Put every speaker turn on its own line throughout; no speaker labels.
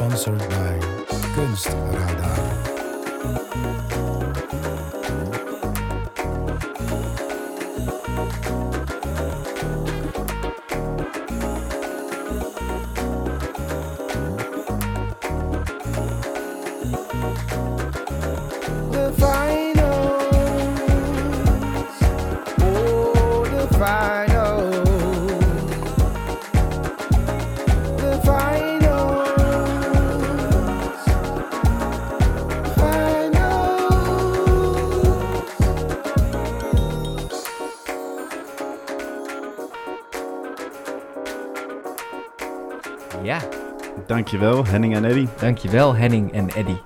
Sponsored by Kunstradar.
Dankjewel, Henning en Eddy.
dankjewel Henning en Eddy.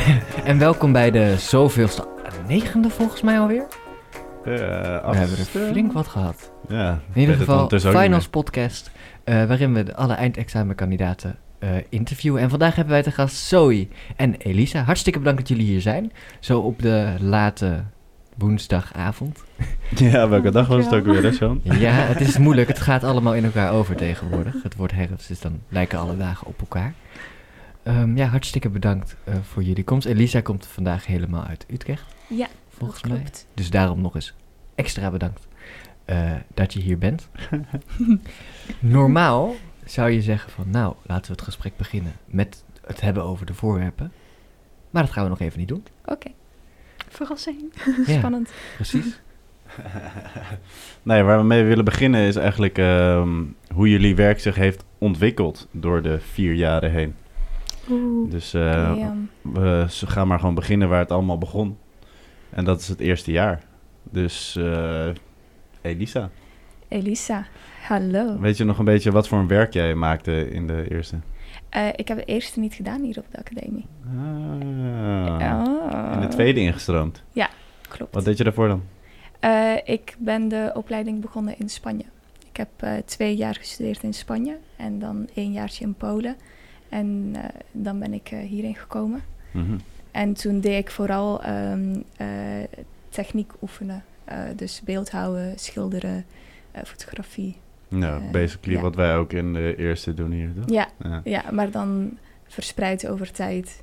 en welkom bij de zoveelste, negende volgens mij alweer.
Uh,
We hebben er flink wat gehad.
Ja,
In ieder geval, Finals Podcast, eh, waarin we alle eindexamenkandidaten eh interviewen. En vandaag hebben wij te gast Zoe en Elisa. Hartstikke bedankt dat jullie hier zijn. Zo op de late woensdagavond.
Ja, welke dag was het ook weer, hè, Sean?
Ja, het is moeilijk. Het gaat allemaal in elkaar over tegenwoordig. Het wordt herfst, dus dan lijken alle dagen op elkaar. Ehm, ja, hartstikke bedankt eh, voor jullie komst. Elisa komt vandaag helemaal uit Utrecht,
Ja,
volgens mij.
klopt.
Dus daarom nog eens extra bedankt eh, dat je hier bent. Normaal zou je zeggen van, nou, laten we het gesprek beginnen met het hebben over de voorwerpen. Maar dat gaan we nog even niet doen.
Oké. Verrassing.
Ja,
Spannend.
precies.
Nee, waar we mee willen beginnen is eigenlijk ehm, hoe jullie werk zich heeft ontwikkeld door de vier jaren heen.
Oeh.
Dus eh, we gaan maar gewoon beginnen waar het allemaal begon. En dat is het eerste jaar. Dus eh, Elisa,
Elisa, hallo.
weet je nog een beetje wat voor een werk jij maakte in de eerste?
Eh, ik heb het eerste niet gedaan hier op de academie.
Ah,
Oh.
in de tweede ingestroomd.
Klopt.
Wat deed je daarvoor dan?
Eh, ik ben de opleiding begonnen in Spanje. Ik heb eh, twee jaar gestudeerd in Spanje en dan één jaartje in Polen. En dan ben ik hierheen gekomen.
Mhm.
En toen deed ik vooral ehm, eh, techniek oefenen. Dus beeldhouden, schilderen, fotografie.
Nou,
Eh,
basically
ja.
wat wij ook in de eerste doen hier, toch?
Ja,
Ja.
ja, maar dan verspreid over tijd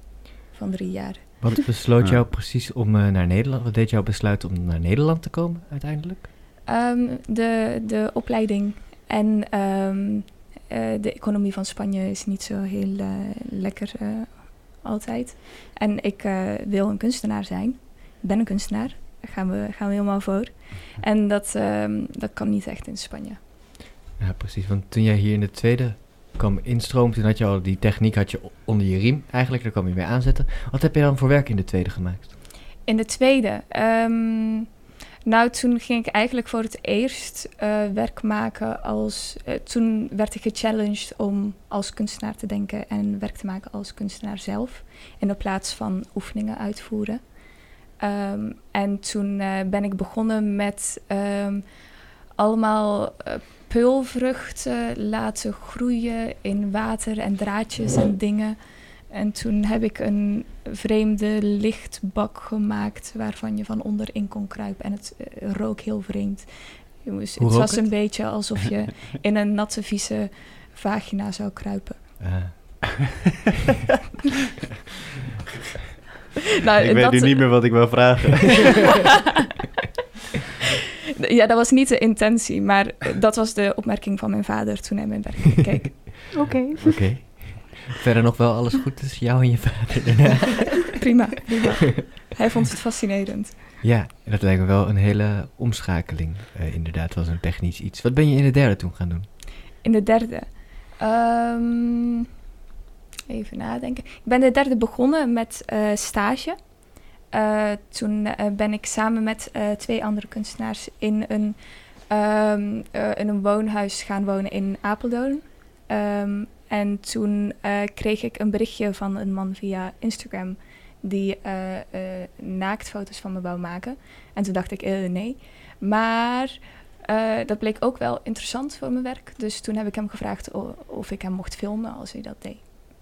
van drie jaar.
Wat besloot
Ja.
jou precies om eh, naar Nederland? Wat deed jou besluiten om naar Nederland te komen uiteindelijk?
Ehm, de, de opleiding en ehm, eh, de economie van Spanje is niet zo heel lekker eh, altijd. En ik eh, wil een kunstenaar zijn. Ik ben een kunstenaar. Daar gaan we, gaan we helemaal voor. En dat, ehm, dat kan niet echt in Spanje.
Ja, precies. Want toen jij hier in de tweede kwam instromen, toen had je al die techniek had je onder je riem eigenlijk. Daar kwam je mee aanzetten. Wat heb je dan voor werk in de tweede gemaakt?
In de tweede. ehm, nou, toen ging ik eigenlijk voor het eerst eh, werk maken als. eh, toen werd ik gechallenged om als kunstenaar te denken en werk te maken als kunstenaar zelf. In de plaats van oefeningen uitvoeren. Ehm, en toen eh, ben ik begonnen met ehm, allemaal peulvruchten laten groeien in water en draadjes en dingen. En toen heb ik een vreemde lichtbak gemaakt waarvan je van onderin kon kruipen. En het eh, rook heel vreemd. Jongens, het was
het?
een beetje alsof je in een natte, vieze vagina zou kruipen.
Ah,
Nou,
ik weet
dat-
nu niet meer wat ik wil vragen.
Ja, dat was niet de intentie, maar eh, dat was de opmerking van mijn vader toen hij mijn werk keek. Oké.
Oké. Verder nog wel alles goed tussen jou en je vader?
Prima, prima. Hij vond het fascinerend.
ja, dat lijkt me wel een hele omschakeling. eh, inderdaad, wel zo'n technisch iets. Wat ben je in de derde toen gaan doen?
In de derde. ehm, even nadenken. Ik ben de derde begonnen met eh, stage. Eh, toen eh, ben ik samen met eh, twee andere kunstenaars in een, ehm, eh, in een woonhuis gaan wonen in Apeldoorn. Ehm, en toen kreeg ik een berichtje van een man via Instagram die naaktfoto's van me wou maken. En toen dacht ik, nee. Maar dat bleek ook wel interessant voor mijn werk. Dus toen heb ik hem gevraagd of ik hem mocht filmen als hij dat deed.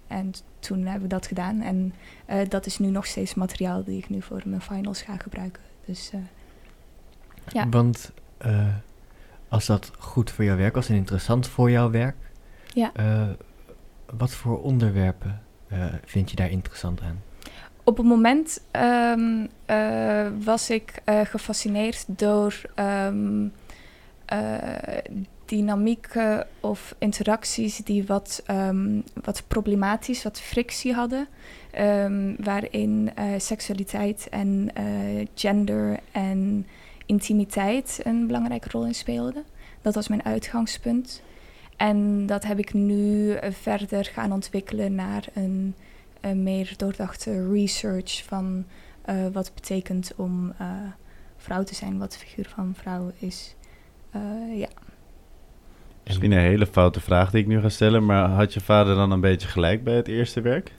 En toen hebben we dat gedaan. En eh, dat is nu nog steeds materiaal die ik nu voor mijn finals ga gebruiken. Dus eh, Ja.
Want eh, als dat goed voor jouw werk was en interessant voor jouw werk,
Ja.
wat voor onderwerpen vind je daar interessant aan?
Op het moment ehm, eh, was ik gefascineerd door ehm, eh, dynamieken of interacties die wat, ehm, wat problematisch, wat frictie hadden. ehm, waarin eh, seksualiteit en eh, gender en intimiteit een belangrijke rol in speelden. Dat was mijn uitgangspunt. En dat heb ik nu eh, verder gaan ontwikkelen naar een, meer doordachte research van wat het betekent om vrouw te zijn, wat de figuur van vrouw is. Ja.
Misschien een hele foute vraag die ik nu ga stellen, maar had je vader dan een beetje gelijk bij het eerste werk?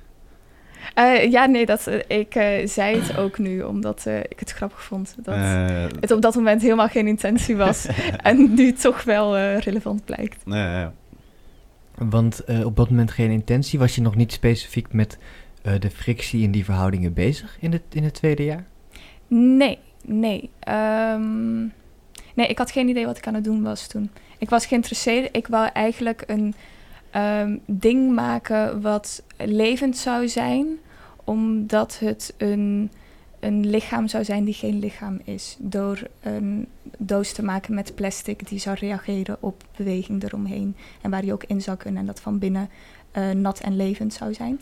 Eh, ja, nee, dat, eh, ik eh, zei het ook nu, omdat eh, ik het grappig vond dat het op dat moment helemaal geen intentie was. en nu toch wel eh, relevant blijkt.
nee, ja.
Want eh, op dat moment geen intentie. Was je nog niet specifiek met eh, de frictie in die verhoudingen bezig in het, in het tweede jaar?
Nee, nee. Ehm, nee, ik had geen idee wat ik aan het doen was toen. Ik was geïnteresseerd. Ik wou eigenlijk een ehm, ding maken wat levend zou zijn, omdat het een, een lichaam zou zijn die geen lichaam is. Door een doos te maken met plastic die zou reageren op beweging eromheen. En waar je ook in zou kunnen en dat van binnen eh, nat en levend zou zijn.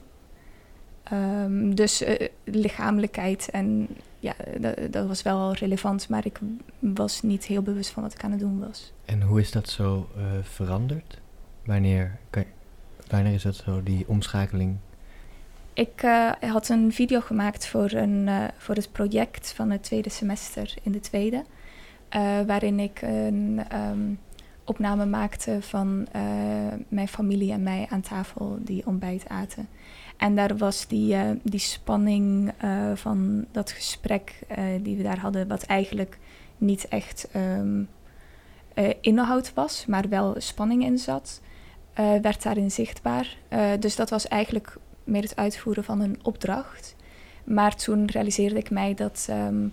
Ehm, dus eh, lichamelijkheid en ja, dat, dat was wel relevant, maar ik was niet heel bewust van wat ik aan het doen was.
En hoe is dat zo eh, veranderd? Wanneer, wanneer is dat zo, die omschakeling?
Ik eh, had een video gemaakt voor, een, eh, voor het project van het tweede semester in de tweede, waarin ik een ehm, opname maakte van mijn familie en mij aan tafel die ontbijt aten. En daar was die, die spanning van dat gesprek die we daar hadden, wat eigenlijk niet echt ehm, eh, inhoud was, maar wel spanning in zat, eh, werd daarin zichtbaar. Eh, dus dat was eigenlijk meer het uitvoeren van een opdracht. Maar toen realiseerde ik mij dat ehm,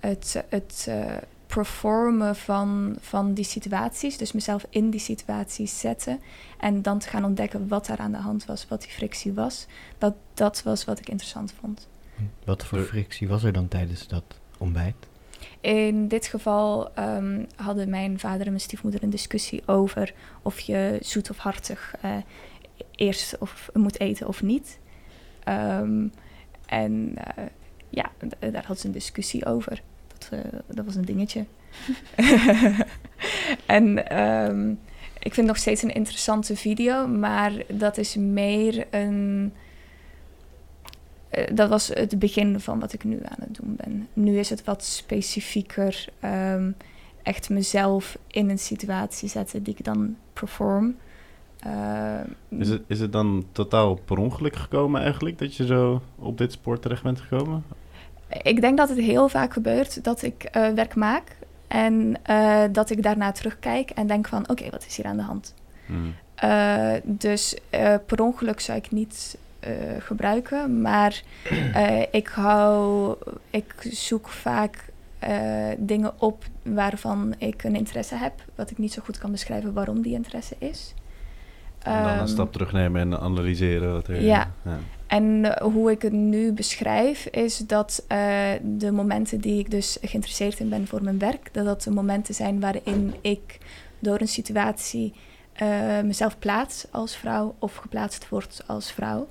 het, het eh, performen van, van die situaties, dus mezelf in die situaties zetten en dan te gaan ontdekken wat daar aan de hand was, wat die frictie was, dat, dat was wat ik interessant vond.
Wat voor frictie was er dan tijdens dat ontbijt?
In dit geval ehm, hadden mijn vader en mijn stiefmoeder een discussie over of je zoet of hartig eh, eerst of moet eten of niet. Ehm, en eh, ja, daar hadden ze een discussie over. Dat, eh, dat was een dingetje. en ehm, ik vind het nog steeds een interessante video, maar dat is meer een. Eh, dat was het begin van wat ik nu aan het doen ben. Nu is het wat specifieker. ehm, echt mezelf in een situatie zetten die ik dan perform. Ehm,
Is, het, is het dan totaal per ongeluk gekomen eigenlijk, dat je zo op dit spoor terecht bent gekomen?
Ik denk dat het heel vaak gebeurt dat ik eh, werk maak en eh, dat ik daarna terugkijk en denk van oké, wat is hier aan de hand?
Hmm.
Dus per ongeluk zou ik niet gebruiken, maar eh, ik hou, ik zoek vaak eh, dingen op waarvan ik een interesse heb, wat ik niet zo goed kan beschrijven waarom die interesse is.
En dan een
Ehm,
stap terugnemen en analyseren wat er...
ja. En eh, hoe ik het nu beschrijf, is dat eh, de momenten die ik dus geïnteresseerd in ben voor mijn werk, dat dat de momenten zijn waarin ik door een situatie eh, mezelf plaats als vrouw of geplaatst word als vrouw.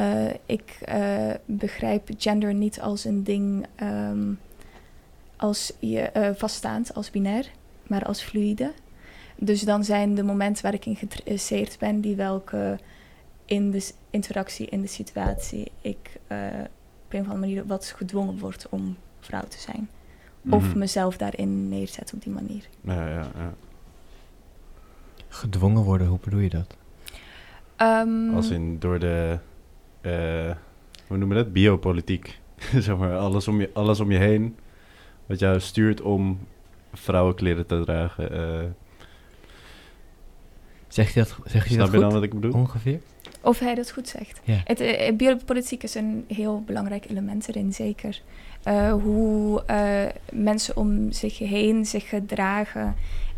Eh, ik eh, begrijp gender niet als een ding ehm, als je, eh, vaststaand, als binair, maar als fluïde. Dus dan zijn de momenten waar ik in geïnteresseerd ben, die welke in de interactie, in de situatie, ik eh, op een of andere manier wat gedwongen word om vrouw te zijn. Of
Mhm.
mezelf daarin neerzet op die manier.
Ja, ja, ja.
Gedwongen worden, hoe bedoel je dat?
Ehm,
Als in door de, eh, hoe noemen we dat? Biopolitiek. zeg maar, alles om, je, alles om je heen. Wat jou stuurt om vrouwenkleren te dragen. eh.
Zeg je dat, zeg je
snap
dat
je dan
goed?
wat ik bedoel?
Ongeveer?
Of hij dat goed zegt. Het, eh, biopolitiek is een heel belangrijk element erin, zeker. Eh, hoe eh, mensen om zich heen zich gedragen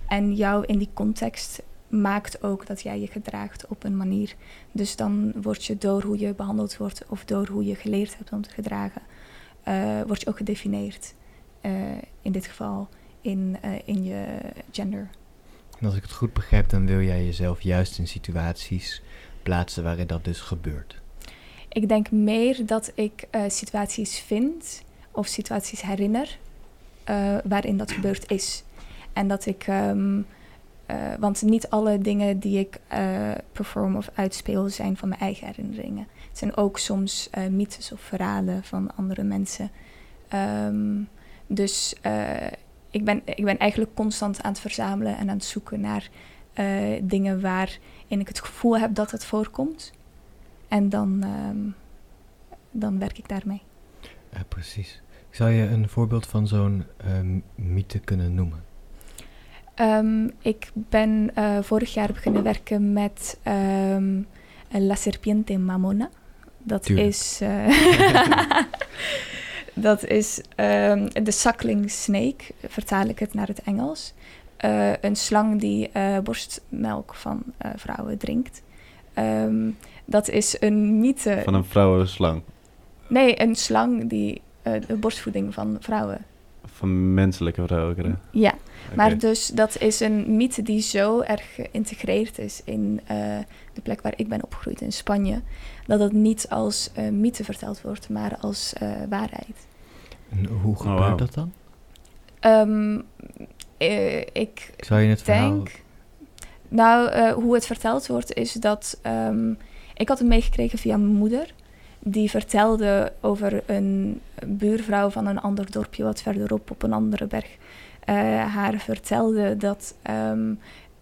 en jou in die context maakt ook dat jij je gedraagt op een manier. Dus dan word je door hoe je behandeld wordt of door hoe je geleerd hebt om te gedragen, eh, word je ook gedefinieerd. Eh, in dit geval in, eh, in je gender.
En als ik het goed begrijp, dan wil jij jezelf juist in situaties plaatsen waarin dat dus gebeurt.
Ik denk meer dat ik situaties vind of situaties herinner waarin dat gebeurd is. En dat ik, ehm, eh, want niet alle dingen die ik eh, perform of uitspeel zijn van mijn eigen herinneringen. Het zijn ook soms eh, mythes of verhalen van andere mensen. Ehm, dus ik, ben, ik ben eigenlijk constant aan het verzamelen en aan het zoeken naar dingen waarin ik het gevoel heb dat het voorkomt. En dan, ehm, dan werk ik daarmee.
Ja, precies. Zou je een voorbeeld van zo'n mythe kunnen noemen?
Ehm, ik ben eh, vorig jaar beginnen werken met ehm, La Serpiente Mamona. Dat
Tuurlijk.
is, eh, dat is ehm, de suckling snake, vertaal ik het naar het Engels. Eh, een slang die borstmelk van vrouwen drinkt. Dat is een mythe.
Van een vrouwenslang.
Nee, een slang die de borstvoeding van vrouwen.
Van menselijke krijgen.
Ja. Maar dus dat is een mythe die zo erg geïntegreerd is in eh, de plek waar ik ben opgegroeid in Spanje, dat het niet als eh, mythe verteld wordt, maar als eh, waarheid.
En hoe gebeurt
wauw.
dat dan?
Ehm, eh, ik
Zou je het verhaal...
denk, nou, eh, hoe het verteld wordt is dat ik ik had het meegekregen via mijn moeder. Die vertelde over een buurvrouw van een ander dorpje wat verderop op een andere berg. eh, haar vertelde dat ehm,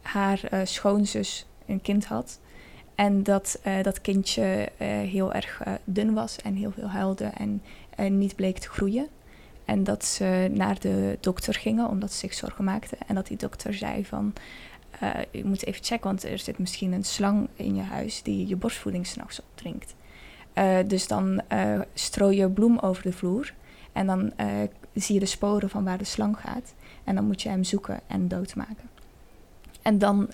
haar eh, schoonzus een kind had. En dat eh, dat kindje heel erg dun was en heel veel huilde en eh, niet bleek te groeien. En dat ze naar de dokter gingen omdat ze zich zorgen maakten. En dat die dokter zei van, je moet even checken, want er zit misschien een slang in je huis die je borstvoeding s'nachts opdrinkt. Eh, dus dan eh strooi je bloem over de vloer en dan eh, zie je de sporen van waar de slang gaat. En dan moet je hem zoeken en doodmaken. En dan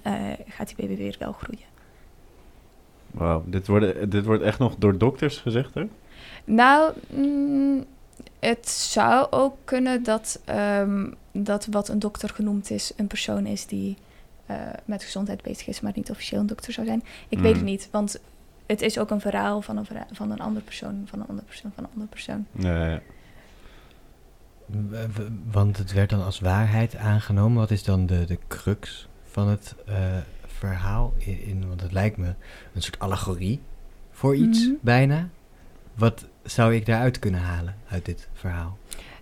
gaat die baby weer wel groeien.
Wauw, dit, wordt- dit wordt echt nog door dokters gezegd, hè?
Nou, mm, het zou ook kunnen dat, ehm, dat wat een dokter genoemd is, een persoon is die met gezondheid bezig is, maar niet officieel een dokter zou zijn. Ik weet het
Mm.
niet, want het is ook een verhaal van een, verha- van een andere persoon, van een andere persoon, van een andere persoon.
Ja, ja.
Want het werd dan als waarheid aangenomen. Wat is dan de, de crux van het eh, verhaal? In, in- want het lijkt me een soort allegorie voor iets,
Mhm.
bijna. Wat zou ik daaruit kunnen halen uit dit verhaal?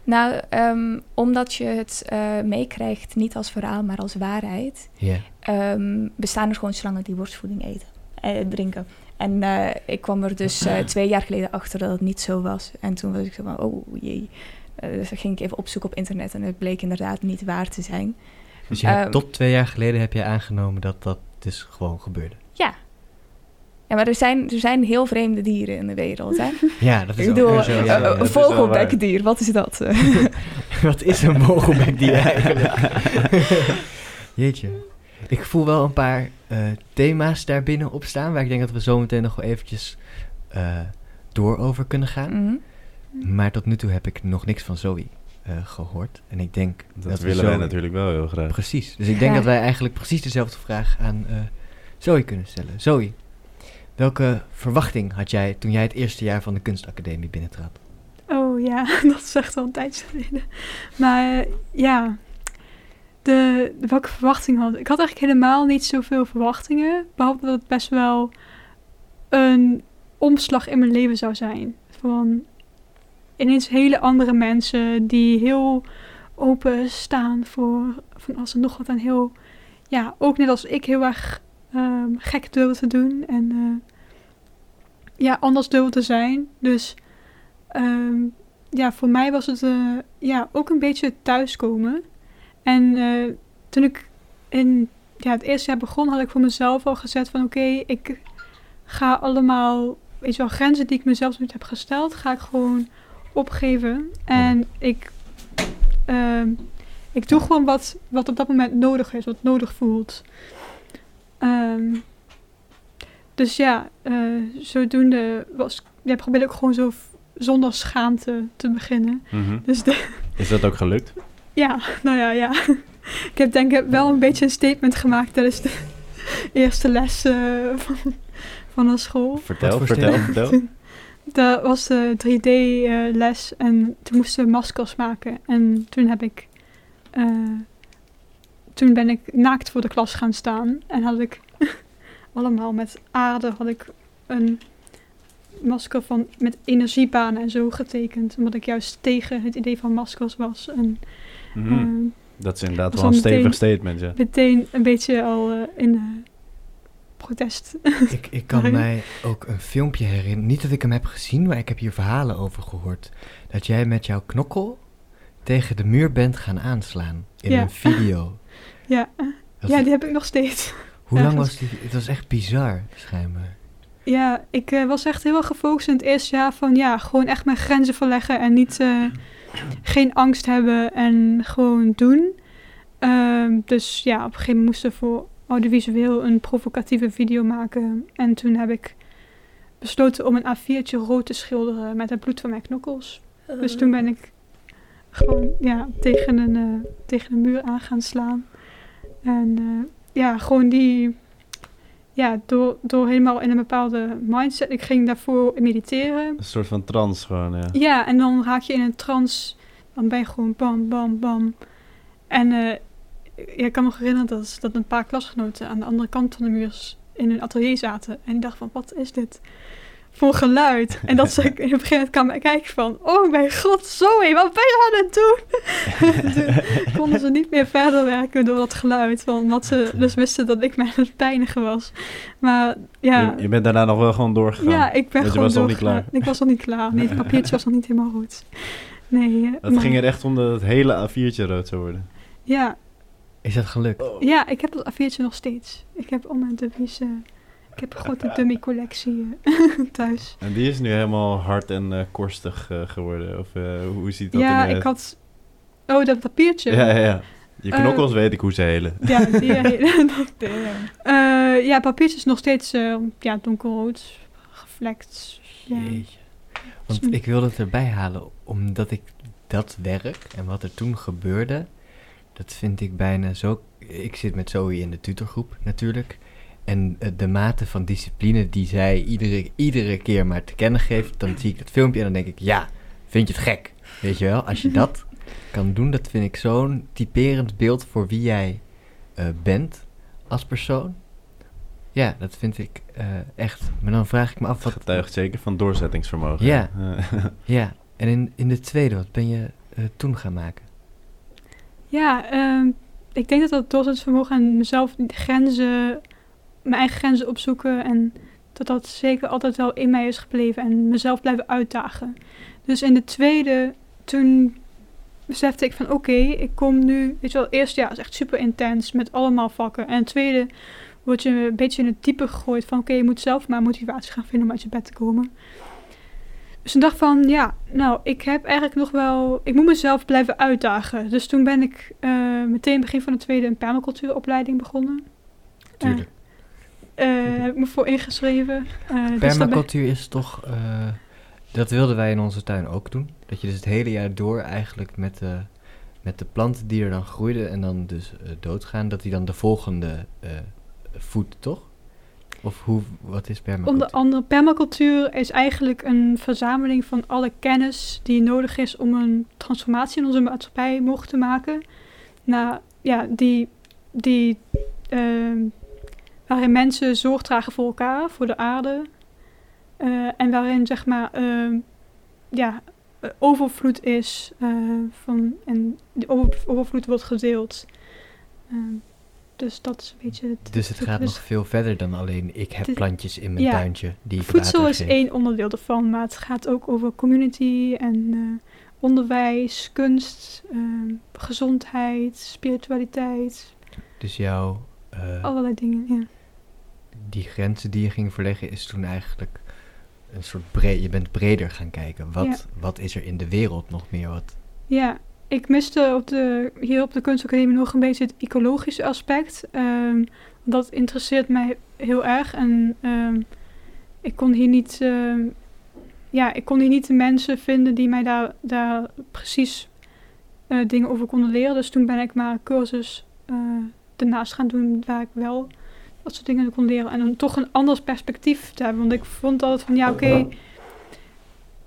Nou, ehm, omdat je het eh, meekrijgt, niet als verhaal, maar als waarheid,
Ja.
ehm, bestaan er gewoon slangen die borstvoeding eten, eh, drinken. En eh, ik kwam er dus eh, twee jaar geleden achter dat het niet zo was. En toen was ik zo van, oh jee. Eh, dus dan ging ik even opzoeken op internet en het bleek inderdaad niet waar te zijn.
Dus je hebt
Ehm,
tot twee jaar geleden heb je aangenomen dat dat dus gewoon gebeurde.
Ja. Ja, maar er zijn, er zijn heel vreemde dieren in de wereld, hè?
Ja, dat is
ik bedoel,
zo. ja,
een vogelbekdier, wat is dat?
Wat is een mogelbekdier eigenlijk? Jeetje. Ik voel wel een paar eh, thema's daarbinnen opstaan... waar ik denk dat we zo meteen nog wel eventjes eh, door over kunnen gaan.
Mhm.
Maar tot nu toe heb ik nog niks van Zoe eh, gehoord. En ik denk dat,
Dat,
we
willen wij
Zoe-
natuurlijk wel heel graag.
Precies. Dus ik denk
Ja.
dat wij eigenlijk precies dezelfde vraag aan eh Zoe kunnen stellen. Zoe, welke verwachting had jij toen jij het eerste jaar van de kunstacademie binnentrad?
Oh ja, dat is echt al een tijdje geleden. Maar ja, de, de- welke verwachting had ik? Had eigenlijk helemaal niet zoveel verwachtingen. Behalve dat het best wel een omslag in mijn leven zou zijn. Van ineens hele andere mensen die heel open staan voor van alles en nog wat. En heel, ja, ook net als ik heel erg ehm, gek durven te doen. En eh, ja, anders durven te zijn. Dus ehm, ja, voor mij was het eh, ja, ook een beetje thuiskomen. En eh, toen ik in ja, het eerste jaar begon, had ik voor mezelf al gezet van oké, ik ga allemaal, weet je wel, grenzen die ik mezelf niet heb gesteld, ga ik gewoon opgeven. En ik, ehm, ik doe gewoon wat, wat op dat moment nodig is, wat nodig voelt. Ehm, dus ja, eh, zodoende was, ja, probeerde ik ook gewoon zo zonder schaamte te beginnen.
Mhm.
Dus de,
Is dat ook gelukt?
Ja, nou ja, ja. Ik heb denk ik wel een beetje een statement gemaakt tijdens de eerste les eh, van, van de school.
Vertel, vertel, vertel.
Dat was de 3D-les en toen moesten we maskers maken. En toen heb ik... eh, toen ben ik naakt voor de klas gaan staan. En had ik allemaal met aarde had ik een masker van, met energiebanen en zo getekend. Omdat ik juist tegen het idee van maskers was. En
Mhm.
eh,
Dat is inderdaad wel een stevig statement, ja.
meteen een beetje al eh, in eh, protest.
Ik, ik kan mij ook een filmpje herinneren. Niet dat ik hem heb gezien, maar ik heb hier verhalen over gehoord. Dat jij met jouw knokkel tegen de muur bent gaan aanslaan. In
Ja.
een video.
ja,
Dat-
ja, die heb ik nog steeds.
hoe lang was die? Het was echt bizar, schijnbaar.
Ja, ik eh, was echt heel erg gefocust in het eerste jaar van ja, gewoon echt mijn grenzen verleggen en niet, eh, geen angst hebben en gewoon doen. Ehm, dus ja, op een gegeven moment moesten we voor audiovisueel een provocatieve video maken. En toen heb ik besloten om een A4'tje rood te schilderen met het bloed van mijn knokkels. Dus toen ben ik gewoon ja, tegen, een, eh, tegen een muur aan gaan slaan. En ja, gewoon die ja, door, door helemaal in een bepaalde mindset. Ik ging daarvoor mediteren.
Een soort van trance gewoon, ja.
Ja, en dan raak je in een trance. Dan ben je gewoon bam, bam, bam. En eh, ja, ik kan me herinneren dat, dat een paar klasgenoten aan de andere kant van de muur in hun atelier zaten. En die dachten van, wat is dit voor geluid? En dat ze in het begin kwam mij kijken van, oh mijn god, Zoe, wat ben je aan het doen? Toen konden ze niet meer verder werken door dat geluid. Want omdat ze dus wisten dat ik mij aan het pijnigen was. Maar ja...
Je, je bent daarna nog wel gewoon doorgegaan.
Ja, ik ben gewoon
was nog niet
doorgegaan. Ik was nog niet klaar. Nee, het papiertje was nog niet helemaal goed. Nee, eh,
Het
maar-
ging er echt om dat het hele A4'tje rood zou worden.
Ja,
Is dat gelukt?
ja, ik heb dat A4'tje nog steeds. Ik heb al mijn dummies... eh, ik heb een grote dummy-collectie eh, thuis.
En die is nu helemaal hard en eh, korstig eh, geworden. Of eh, hoe ziet dat
Ja,
eruit?
ik had... Oh, dat papiertje.
Ja, ja, ja. Je knokkels weet ik hoe ze helen.
Ja, die hele... Eh, ja, papiertje is nog steeds eh, ja, donkerrood. Gevlekt. Ja.
Jeetje. Want ik wilde het erbij halen, omdat ik dat werk en wat er toen gebeurde, dat vind ik bijna zo... Ik zit met Zoe in de tutorgroep natuurlijk. En eh, de mate van discipline die zij iedere, iedere keer maar te kennen geeft, dan zie ik dat filmpje en dan denk ik, ja, vind je het gek? Weet je wel, als je dat kan doen, dat vind ik zo'n typerend beeld voor wie jij eh, bent als persoon. Ja, dat vind ik eh, echt. Maar dan vraag ik me af, wat,
Getuigt zeker van doorzettingsvermogen.
Ja. Ja, en in, in de tweede, wat ben je toen gaan maken?
Ja, ehm, ik denk dat dat doorzettingsvermogen en mezelf die grenzen, mijn eigen grenzen opzoeken en dat dat zeker altijd wel in mij is gebleven en mezelf blijven uitdagen. Dus in de tweede, toen besefte ik van oké, ik kom nu, weet je wel, eerst ja, is echt super intens met allemaal vakken. En tweede word je een beetje in het diepe gegooid van oké, je moet zelf maar motivatie gaan vinden om uit je bed te komen. Dus ik dacht van, ja, nou, ik heb eigenlijk nog wel... Ik moet mezelf blijven uitdagen. Dus toen ben ik eh, meteen begin van de tweede een permacultuuropleiding begonnen. Eh, heb ik me voor ingeschreven. Eh, dus
Permacultuur is toch, eh, dat wilden wij in onze tuin ook doen. Dat je dus het hele jaar door eigenlijk met de, met de planten die er dan groeiden en dan dus doodgaan, dat die dan de volgende voedt, toch? Of hoe, wat is permacultuur?
Onder andere, permacultuur is eigenlijk een verzameling van alle kennis die nodig is om een transformatie in onze maatschappij mogelijk te maken. Nou, ja, die, die, ehm, waarin mensen zorg dragen voor elkaar, voor de aarde. eh, en waarin, zeg maar, ehm, ja, eh, overvloed is eh, van, en die over- overvloed wordt gedeeld. Ehm, dus dat is een beetje het...
dus het gaat
dus-
nog veel verder dan alleen ik heb
Het-
plantjes in mijn
ja.
tuintje die ik
Voedsel is één onderdeel ervan, maar het gaat ook over community en onderwijs, kunst, ehm, gezondheid, spiritualiteit,
Dus jouw, eh,
allerlei dingen. Ja.
Die grenzen die je ging verleggen is toen eigenlijk een soort breed, je bent breder gaan kijken. Wat, wat is er in de wereld nog meer? Wat,
ja, ik miste op de, hier op de kunstacademie nog een beetje het ecologische aspect. Ehm, dat interesseert mij heel erg. En ehm, ik kon hier niet, ehm, ja, ik kon hier niet de mensen vinden die mij daar, daar precies eh, dingen over konden leren. Dus toen ben ik maar een cursus eh, ernaast gaan doen waar ik wel dat soort dingen kon leren. En dan toch een ander perspectief te hebben. Want ik vond altijd van, ja, oké. ik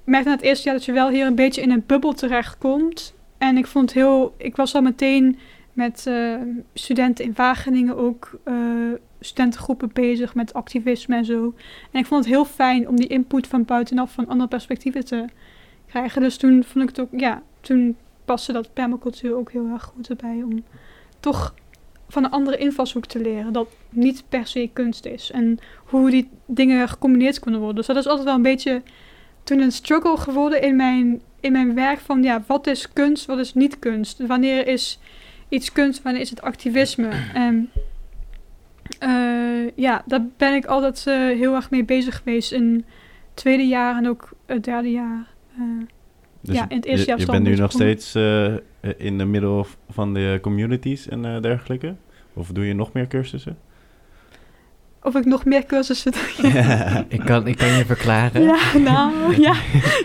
merkte na het eerste jaar dat je wel hier een beetje in een bubbel terechtkomt. En ik vond het heel... Ik was al meteen met eh, studenten in Wageningen ook... eh, studentengroepen bezig met activisme en zo. En ik vond het heel fijn om die input van buitenaf van andere perspectieven te krijgen. Dus toen vond ik het ook... Ja, toen paste dat permacultuur ook heel erg goed erbij. Om toch van een andere invalshoek te leren. Dat niet per se kunst is. En hoe die dingen gecombineerd kunnen worden. Dus dat is altijd wel een beetje toen een struggle geworden in mijn, in mijn werk. Van ja, wat is kunst, wat is niet kunst? Wanneer is iets kunst, wanneer is het activisme? En eh, ja, daar ben ik altijd eh, heel erg mee bezig geweest. In het tweede jaar en ook het derde jaar. Eh,
Dus
Ja, in het eerste
je,
jaar
je bent nu nog steeds eh, in de middel van de communities en eh, dergelijke? Of doe je nog meer cursussen?
of ik nog meer cursussen
Ik kan, ik kan je verklaren.
Ja, nou, ja.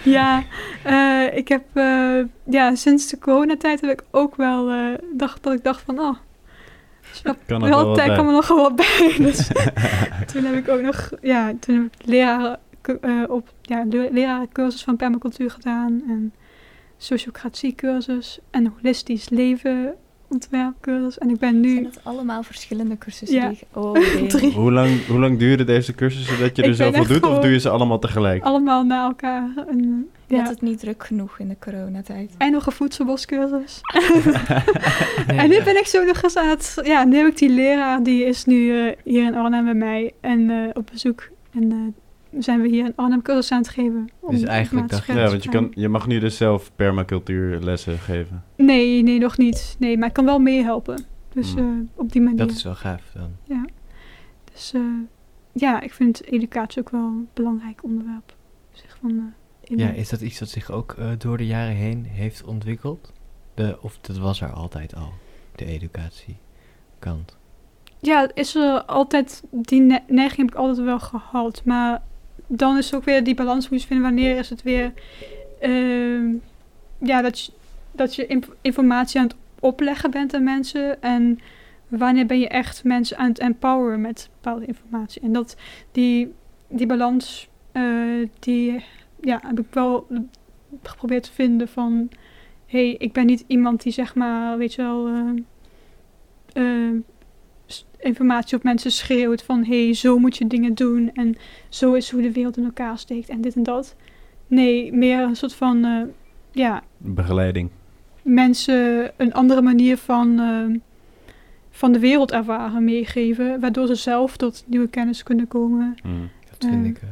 ja. Eh, ik heb, eh, ja, sinds de coronatijd heb ik ook wel, eh, dacht, dat ik dacht van, oh, snap,
Kan er
wel, tijd kan er nog wel bij. Dus toen heb ik ook nog, ja, toen heb ik leraren, eh, op, ja, le- lerarencursus van permacultuur gedaan en sociocratiecursus en holistisch leven ontwerpcursus. En ik ben
Zijn
nu,
dat allemaal verschillende cursussen?
Ja.
die Oh, nee.
Hoe, lang, hoe lang duren deze cursussen dat je er zoveel
echt
doet? Of doe je ze allemaal tegelijk?
allemaal na elkaar. En,
Je
ja.
had het niet druk genoeg in de coronatijd.
En nog een voedselboscursus.
Nee,
En nu
ja.
ben ik zo nog eens aan het... Ja, nu heb ik die leraar, die is nu eh, hier in Arnhem bij mij en eh, op bezoek. En eh, zijn we hier in Arnhem cursus aan het geven. om
Dus eigenlijk dacht je-
Ja, want je, kan, je mag nu dus zelf permacultuurlessen geven.
Nee, nee, nog niet. Nee, maar ik kan wel meehelpen. Dus
Hmm.
eh, op die manier.
Dat is wel gaaf dan.
Ja. Dus eh, ja, ik vind educatie ook wel een belangrijk onderwerp. Zeg van, eh, in
Ja, is dat iets dat zich ook eh, door de jaren heen heeft ontwikkeld? De, of dat was er altijd al, de educatiekant?
Ja, is er altijd, die ne- neiging heb ik altijd wel gehad. Maar dan is ook weer die balans moet je vinden. Wanneer is het weer, ehm, ja, dat je, dat je informatie aan het opleggen bent aan mensen. En wanneer ben je echt mensen aan het empoweren met bepaalde informatie. En dat, die, die balans, eh, die ja, heb ik wel geprobeerd te vinden van... Hé, hey, ik ben niet iemand die zeg maar, weet je wel... eh, eh, informatie op mensen schreeuwt van hé, hey, zo moet je dingen doen en zo is hoe de wereld in elkaar steekt en dit en dat. Nee, meer een soort van eh, ja,
Begeleiding.
mensen een andere manier van, eh, van de wereld ervaren meegeven, waardoor ze zelf tot nieuwe kennis kunnen komen.
Mm.
Dat vind
Eh.
ik eh,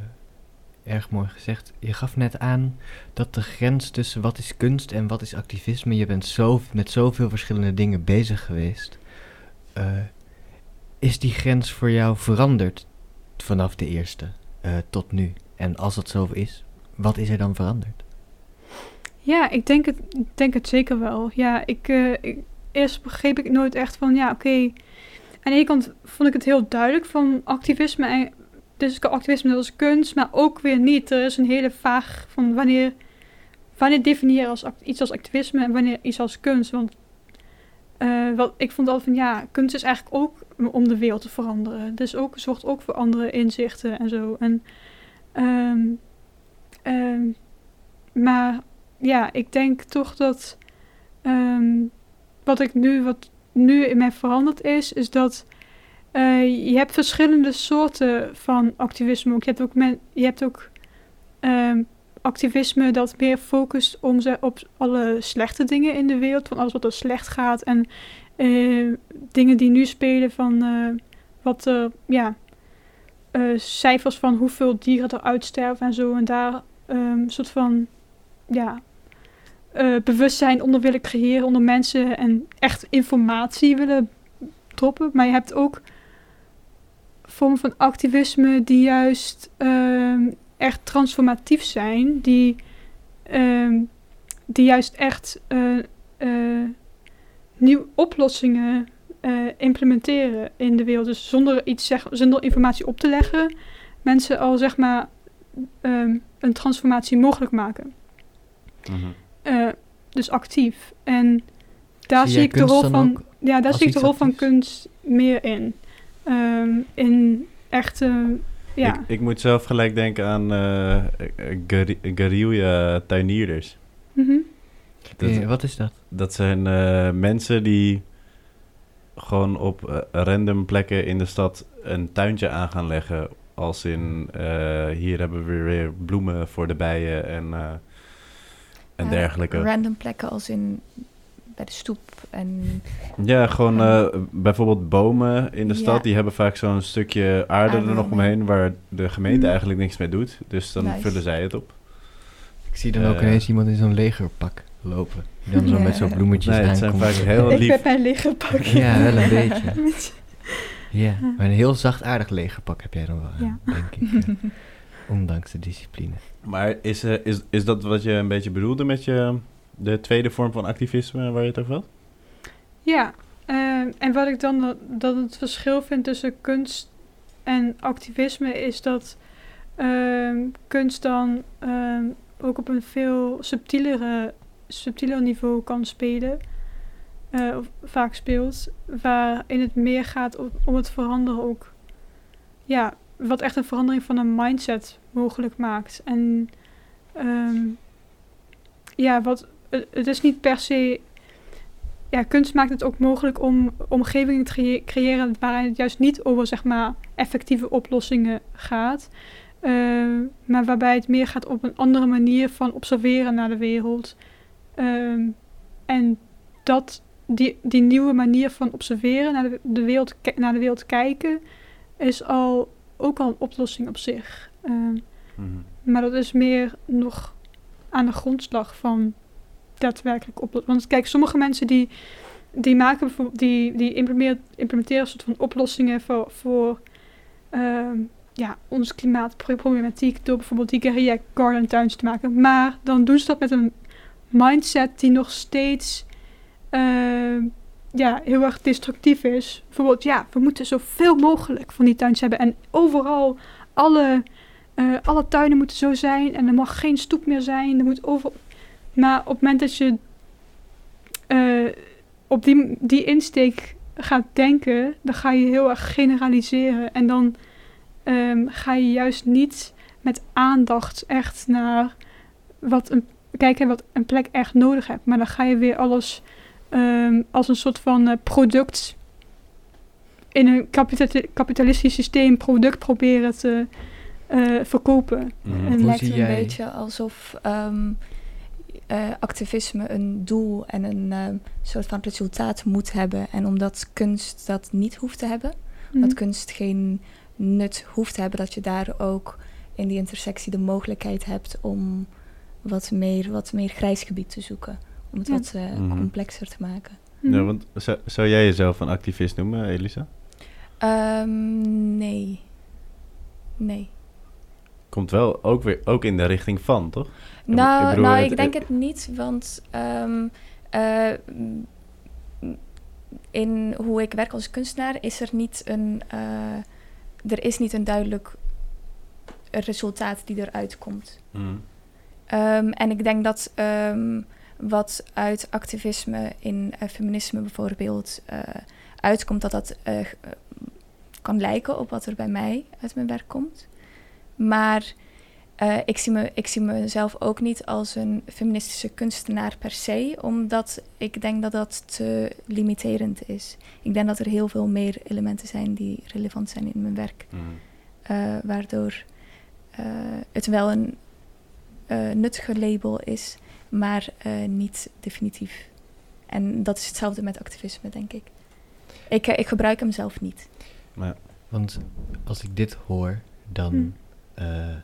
erg mooi gezegd. Je gaf net aan dat de grens tussen wat is kunst en wat is activisme, je bent zo, met zoveel verschillende dingen bezig geweest. Is die grens voor jou veranderd vanaf de eerste eh, tot nu? En als dat zo is, wat is er dan veranderd?
Ja, ik denk het, denk het zeker wel. Ja, eh, ik, eerst begreep ik nooit echt van, ja, oké. Aan de ene kant vond ik het heel duidelijk van activisme. En, dus activisme is kunst, maar ook weer niet. Er is een hele vaag van wanneer, wanneer definieer als, iets als activisme en wanneer iets als kunst. Want eh, wat, ik vond altijd van, ja, kunst is eigenlijk ook om de wereld te veranderen. Dus ook, zorgt ook voor andere inzichten en zo. En, ehm, ehm, maar ja, ik denk toch dat ehm, wat ik nu, wat nu in mij veranderd is, is dat eh, je hebt verschillende soorten van activisme. Ook. Je hebt ook, men, je hebt ook activisme dat meer focust om ze op alle slechte dingen in de wereld, van alles wat er slecht gaat en eh, dingen die nu spelen van eh, wat er, ja, eh, cijfers van hoeveel dieren er uitsterven en zo en daar ehm, een soort van ja, bewustzijn onder willen creëren onder mensen en echt informatie willen droppen. Maar je hebt ook vormen van activisme die juist ehm, echt transformatief zijn, die, ehm, die juist echt nieuwe oplossingen eh, implementeren in de wereld. Dus zonder iets zeg, zonder informatie op te leggen, mensen al zeg maar ehm, een transformatie mogelijk maken.
Mhm.
Eh, dus actief. En daar
Zie
ik de rol van. Ja, daar zie ik de rol van kunst meer in. Ehm, in echte. Ja.
Ik, ik moet zelf gelijk denken aan eh guerri- guerrilla tuinierders.
Mhm.
Dat,
Eh, wat is dat?
dat zijn eh, mensen die gewoon op eh, random plekken in de stad een tuintje aan gaan leggen. Als in, eh, hier hebben we weer bloemen voor de bijen en, eh, en dergelijke.
Random plekken als in bij de stoep en
Ja, gewoon eh, bijvoorbeeld bomen in de
Ja.
stad, die hebben vaak zo'n stukje aarde er nog
omheen.
waar de gemeente
Mhm.
eigenlijk niks mee doet. Dus dan
Nice.
vullen zij het op.
Ik zie dan ook ineens iemand in zo'n legerpak lopen. Die dan zo
Ja.
met zo'n bloemetjes
Nee, het zijn vaak heel
ik
lief.
ben mijn legerpak.
Ja, wel een beetje. Ja, maar een heel zachtaardig legerpak heb jij dan wel aan,
Ja.
denk ik. eh, ondanks de discipline.
Maar is, eh, is, is dat wat je een beetje bedoelde met je, de tweede vorm van activisme waar je het over had?
Ja, eh, en wat ik dan dat, dat het verschil vind tussen kunst en activisme is dat ehm, kunst dan ehm, ook op een veel subtielere, subtieler niveau kan spelen. eh, of vaak speelt, waarin het meer gaat om, het veranderen ook. Ja, wat echt een verandering van een mindset mogelijk maakt. En ehm, ja, wat, het, is niet per se ja, kunst maakt het ook mogelijk om omgevingen te creë- creëren waarin het juist niet over zeg maar, effectieve oplossingen gaat. eh, maar waarbij het meer gaat op een andere manier van observeren naar de wereld. Ehm, en dat, die, die nieuwe manier van observeren, naar de, de wereld, naar de wereld kijken, is al, ook al een oplossing op zich. Ehm, maar dat is meer nog aan de grondslag van daadwerkelijk op. Want kijk, sommige mensen die, die maken bijvoorbeeld, die, die implementeren, implementeren een soort van oplossingen voor, voor ehm, ja, onze klimaatproblematiek door bijvoorbeeld die guerrilla garden tuins te maken. Maar dan doen ze dat met een mindset die nog steeds ehm, ja, heel erg destructief is. Bijvoorbeeld, ja, we moeten zoveel mogelijk van die tuins hebben en overal alle eh, alle tuinen moeten zo zijn en er mag geen stoep meer zijn. Er moet over... Maar op het moment dat je eh, op die, die insteek gaat denken, dan ga je heel erg generaliseren. En dan ehm, ga je juist niet met aandacht echt naar wat een, kijken wat een plek echt nodig hebt. Maar dan ga je weer alles ehm, als een soort van eh, product in een kapita- kapitalistisch systeem product proberen te eh, verkopen.
Mhm.
En
Het lijkt een
jij-
beetje alsof ehm, eh, activisme een doel en een ehm, soort van resultaat moet hebben. En omdat kunst dat niet hoeft te hebben,
Mhm.
dat kunst geen nut hoeft te hebben, dat je daar ook in die intersectie de mogelijkheid hebt om wat meer, wat meer grijs gebied te zoeken. Om het
Ja.
wat eh,
Mhm.
complexer te maken.
Mhm.
Ja, want zou, zou jij jezelf een activist noemen, Elisa?
Ehm, nee. Nee.
Komt wel ook weer ook in de richting van, toch? Ik
Nou,
bedoel,
nou
het-
ik denk het niet, want ehm, eh, in hoe ik werk als kunstenaar is er niet een, eh, er is niet een duidelijk resultaat die eruit komt.
Mhm.
Ehm, en ik denk dat ehm, wat uit activisme in eh, feminisme bijvoorbeeld eh, uitkomt, dat dat eh, kan lijken op wat er bij mij uit mijn werk komt. Maar ik, zie me, ik zie mezelf ook niet als een feministische kunstenaar per se, omdat ik denk dat dat te limiterend is. Ik denk dat er heel veel meer elementen zijn die relevant zijn in mijn werk.
Mhm.
Waardoor het wel een eh, nuttiger label is, maar eh, niet definitief. En dat is hetzelfde met activisme, denk ik. Ik, eh, ik gebruik hem zelf niet.
Maar,
Want als ik dit hoor, dan,
Hmm.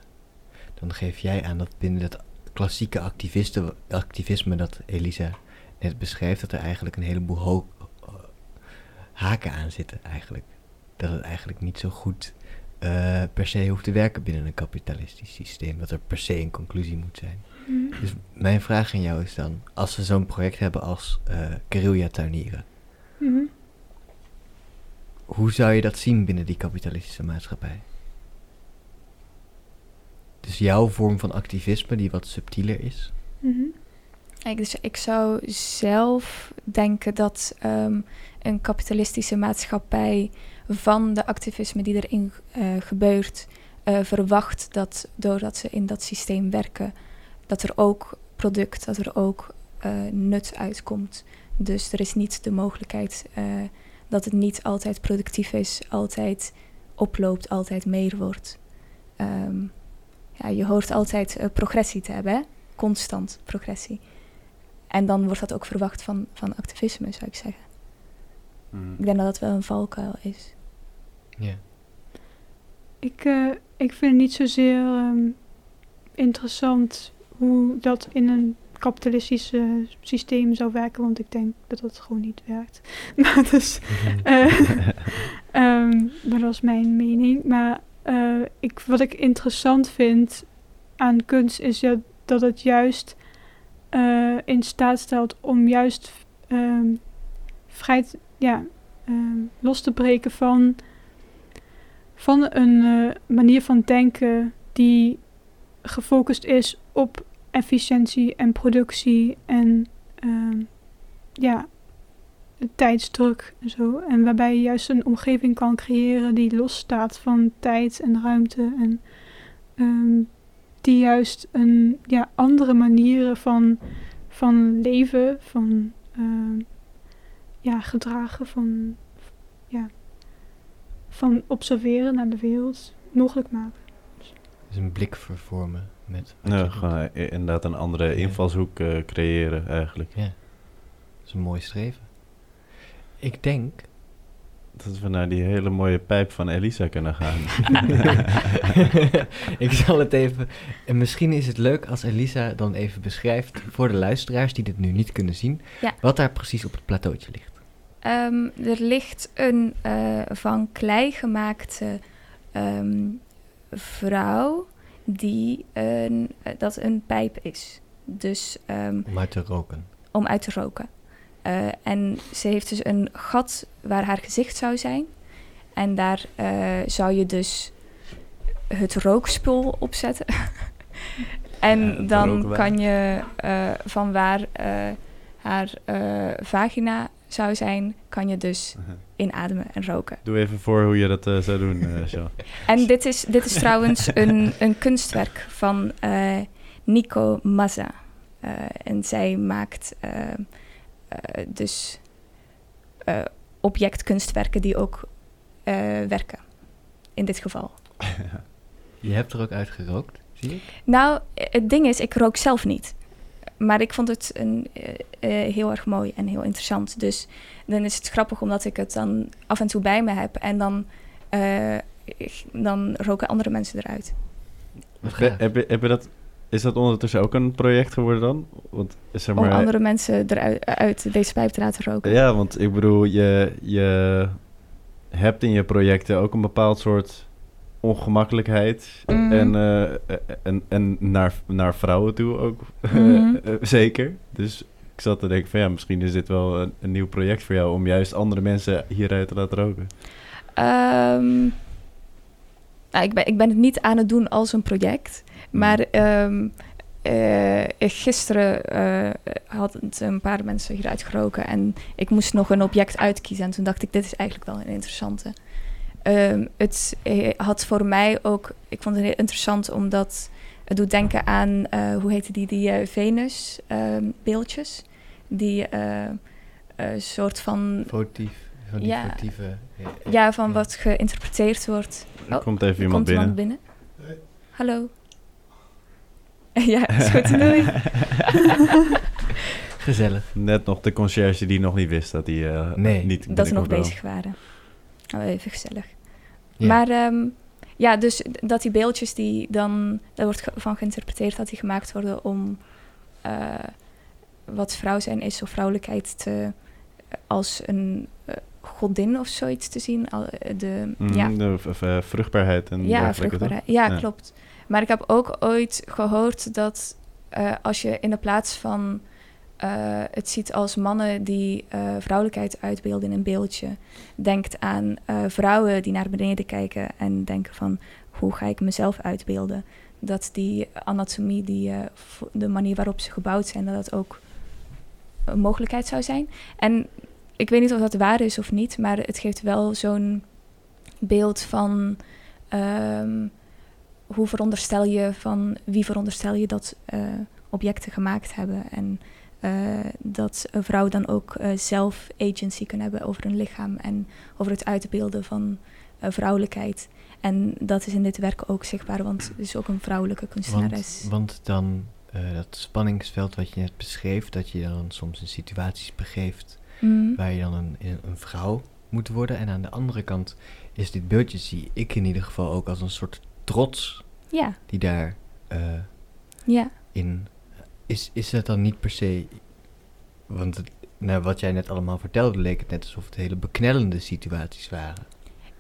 dan geef jij aan dat binnen het klassieke activisme dat Elisa net beschrijft, dat er eigenlijk een heleboel haken aan zitten eigenlijk. Dat het eigenlijk niet zo goed eh, per se hoeft te werken binnen een kapitalistisch systeem. Dat er per se een conclusie moet zijn.
Mhm.
Dus mijn vraag aan jou is dan, als we zo'n project hebben als eh guerrilla tuinieren,
Mhm.
hoe zou je dat zien binnen die kapitalistische maatschappij? Dus jouw vorm van activisme die wat subtieler is.
Mhm.
Kijk, dus ik zou zelf denken dat ehm, een kapitalistische maatschappij van de activisme die erin eh, gebeurt, eh, verwacht dat doordat ze in dat systeem werken, dat er ook product, dat er ook eh, nut uitkomt. Dus er is niet de mogelijkheid dat het niet altijd productief is, altijd oploopt, altijd meer wordt. Ehm, ja, je hoort altijd progressie te hebben, hè? constant progressie. En dan wordt dat ook verwacht van, van activisme, zou ik zeggen.
Mm.
Ik denk dat dat wel een valkuil is.
Ja.
Ik, eh, ik vind het niet zozeer ehm, interessant hoe dat in een kapitalistisch eh, systeem zou werken, want ik denk dat dat gewoon niet werkt. maar, dus, eh, ehm, maar dat is mijn mening. Maar ik, wat ik interessant vind aan kunst is dat, dat het juist in staat stelt om juist ehm, vrij ja, los te breken van van een eh, manier van denken die gefocust is op efficiëntie en productie en ehm, ja, tijdsdruk en zo. En waarbij je juist een omgeving kan creëren die losstaat van tijd en ruimte en ehm, die juist een ja, andere manieren van, van leven, van ehm, ja, gedragen, van ja, van observeren naar de wereld mogelijk maken.
Dus een blik vervormen met
Ja, gewoon eh, inderdaad een andere invalshoek eh, creëren eigenlijk.
Ja, dat is een mooi streven. Ik denk...
Dat we naar die hele mooie pijp van Elisa kunnen gaan.
ik zal het even... En misschien is het leuk als Elisa dan even beschrijft voor de luisteraars die dit nu niet kunnen zien,
Ja.
wat daar precies op het plateautje ligt.
Ehm, er ligt een eh, van klei gemaakte ehm, vrouw die een, eh, dat een pijp is. Dus ehm,
Om uit te roken.
om uit te roken. Eh, en ze heeft dus een gat waar haar gezicht zou zijn. En daar zou je dus het rookspul op zetten. en
Ja,
dan kan je van waar haar vagina zou zijn, kan je dus inademen en roken.
Doe even voor hoe je dat eh, zou doen, eh Jean.
En dit is, dit is trouwens een, een kunstwerk van eh, Nico Mazza. Eh, en zij maakt dus eh, objectkunstwerken die ook eh, werken. In dit geval.
Je hebt er ook uit gerookt, zie ik.
Nou, het ding is, ik rook zelf niet. Maar ik vond het een, eh, eh, heel erg mooi en heel interessant. Dus dan is het grappig omdat ik het dan af en toe bij me heb. En dan, eh, ik- dan roken andere mensen eruit.
Be- heb je, heb je dat, is dat ondertussen ook een project geworden dan? Want, zeg
om
maar,
andere mensen eruit uit deze pijp te laten roken.
Ja, want ik bedoel, je, je hebt in je projecten ook een bepaald soort ongemakkelijkheid.
Mhm.
En, eh, en, en naar, naar vrouwen toe ook
Mhm.
eh, zeker. Dus ik zat te denken van ja, misschien is dit wel een, een nieuw project voor jou om juist andere mensen hieruit te laten roken.
Ehm, nou, ik, ben, ik ben het niet aan het doen als een project. Maar ehm, eh, gisteren eh hadden een paar mensen hieruit geroken. En ik moest nog een object uitkiezen. En toen dacht ik, dit is eigenlijk wel een interessante. Ehm, het eh, had voor mij ook... Ik vond het heel interessant omdat... Het doet denken aan, eh, hoe heette die, die eh, Venus-beeldjes. die eh, eh, soort van...
Votief, van die
Ja.
votieve... ja.
Ja, van wat geïnterpreteerd wordt.
Er
Oh,
komt even iemand
komt iemand
binnen.
binnen. Hallo. ja, is goed. Doei.
Gezellig.
Net nog de conciërge die nog niet wist dat hij eh,
Nee.
niet
dat we nog bezig waren. Oh, even gezellig.
Ja.
Maar ehm, ja, dus dat die beeldjes die dan, daar wordt ge- van geïnterpreteerd dat die gemaakt worden om eh, wat vrouw zijn is of vrouwelijkheid te, als een eh, godin of zoiets te zien. Al, eh, de,
Mhm,
ja,
de vruchtbaarheid en
ja, vruchtbaarheid. Ja,
Ja.
klopt. Maar ik heb ook ooit gehoord dat als je in de plaats van eh, het ziet als mannen die eh, vrouwelijkheid uitbeelden in een beeldje, denkt aan eh, vrouwen die naar beneden kijken en denken van hoe ga ik mezelf uitbeelden. Dat die anatomie, die, de manier waarop ze gebouwd zijn, dat dat ook een mogelijkheid zou zijn. En ik weet niet of dat waar is of niet, maar het geeft wel zo'n beeld van ehm, hoe veronderstel je van wie veronderstel je dat objecten gemaakt hebben en eh, dat een vrouw dan ook eh, zelf agency kan hebben over hun lichaam en over het uitbeelden van eh, vrouwelijkheid. En dat is in dit werk ook zichtbaar, want het is ook een vrouwelijke kunstenares.
Want, want dan dat spanningsveld wat je net beschreef, dat je dan soms in situaties begeeft
Mhm.
waar je dan een, een vrouw moet worden. En aan de andere kant is dit beeldje, zie ik in ieder geval ook als een soort trots
Ja,
die daar
ja.
in. Is, is dat dan niet per se. Want het, nou, wat jij net allemaal vertelde, leek het net alsof het hele beknellende situaties waren.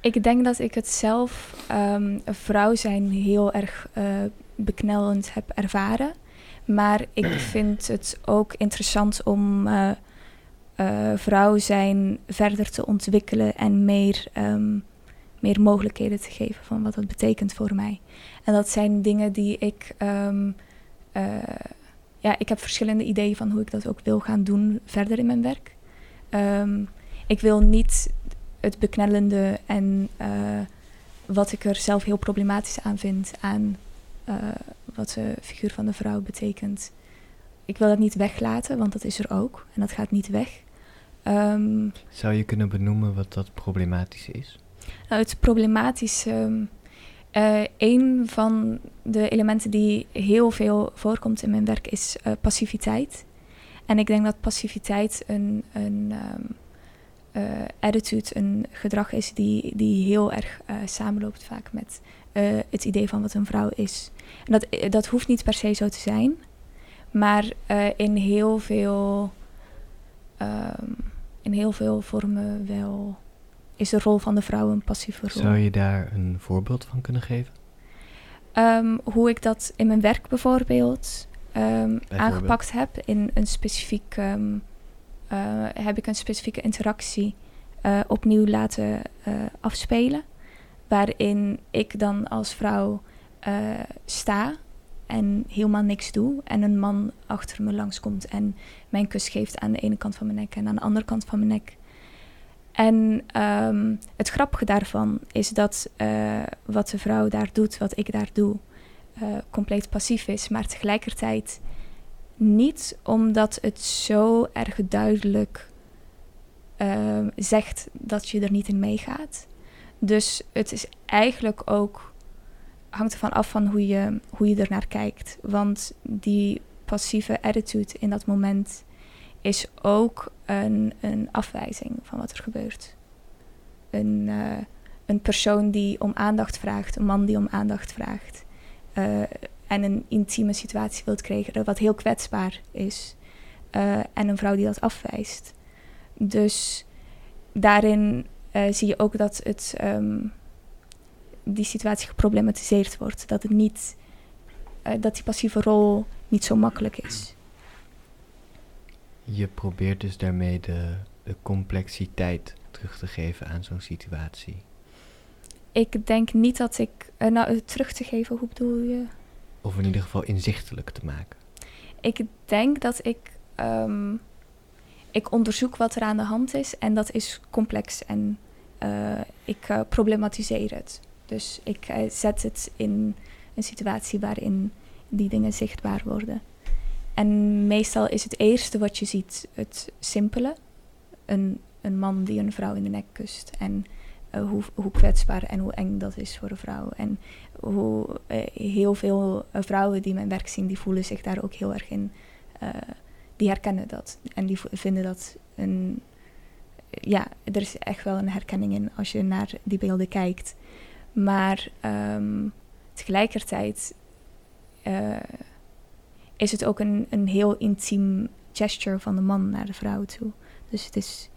Ik denk dat ik het zelf, ehm, vrouw zijn, heel erg eh, beknellend heb ervaren. Maar ik vind het ook interessant om eh, vrouw zijn verder te ontwikkelen en meer, ehm, meer mogelijkheden te geven van wat dat betekent voor mij. En dat zijn dingen die ik. ehm, eh, ja, ik heb verschillende ideeën van hoe ik dat ook wil gaan doen verder in mijn werk. Ehm, ik wil niet het beknellende en eh, wat ik er zelf heel problematisch aan vind aan eh, wat de figuur van de vrouw betekent. Ik wil dat niet weglaten, want dat is er ook en dat gaat niet weg. Ehm,
Zou je kunnen benoemen wat dat problematische is?
nou, het problematische. ehm, eh, een van de elementen die heel veel voorkomt in mijn werk is eh, passiviteit. En ik denk dat passiviteit een, een ehm, eh, attitude, een gedrag is die, die heel erg samenloopt vaak met het idee van wat een vrouw is. En dat, dat hoeft niet per se zo te zijn, maar in heel veel, ehm, in heel veel vormen wel is de rol van de vrouw een passieve rol.
Zou je daar een voorbeeld van kunnen geven?
Ehm, hoe ik dat in mijn werk bijvoorbeeld, ehm, aangepakt heb in een specifiek, ehm, eh, heb ik een specifieke interactie eh, opnieuw laten eh, afspelen, waarin ik dan als vrouw sta en helemaal niks doe en een man achter me langskomt en mijn kus geeft aan de ene kant van mijn nek en aan de andere kant van mijn nek. En ehm, het grappige daarvan is dat eh, wat de vrouw daar doet, wat ik daar doe, eh, compleet passief is, maar tegelijkertijd niet omdat het zo erg duidelijk ehm, zegt dat je er niet in meegaat. Dus het is eigenlijk ook, hangt ervan af van hoe je, hoe je er naar kijkt. Want die passieve attitude in dat moment is ook een, een afwijzing van wat er gebeurt. Een, eh, een persoon die om aandacht vraagt, een man die om aandacht vraagt. eh, en een intieme situatie wilt krijgen, wat heel kwetsbaar is. eh, en een vrouw die dat afwijst. Dus daarin zie je ook dat het, ehm, die situatie geproblematiseerd wordt. Dat, het niet, dat die passieve rol niet zo makkelijk is.
Je probeert dus daarmee de, de complexiteit terug te geven aan zo'n situatie.
Ik denk niet dat ik. eh, nou, eh, terug te geven, hoe bedoel je?
Of in ieder geval inzichtelijk te maken.
Ik denk dat ik. ehm, ik onderzoek wat er aan de hand is en dat is complex en eh, ik problematiseer het. Dus ik zet het in een situatie waarin die dingen zichtbaar worden. En meestal is het eerste wat je ziet het simpele. Een, een man die een vrouw in de nek kust. En eh, hoe, hoe kwetsbaar en hoe eng dat is voor een vrouw. En hoe eh, heel veel eh, vrouwen die mijn werk zien, die voelen zich daar ook heel erg in. die herkennen dat. En die vinden dat een... Ja, er is echt wel een herkenning in als je naar die beelden kijkt. Maar ehm, tegelijkertijd is het ook een, een heel intiem gesture van de man naar de vrouw toe. Dus het is...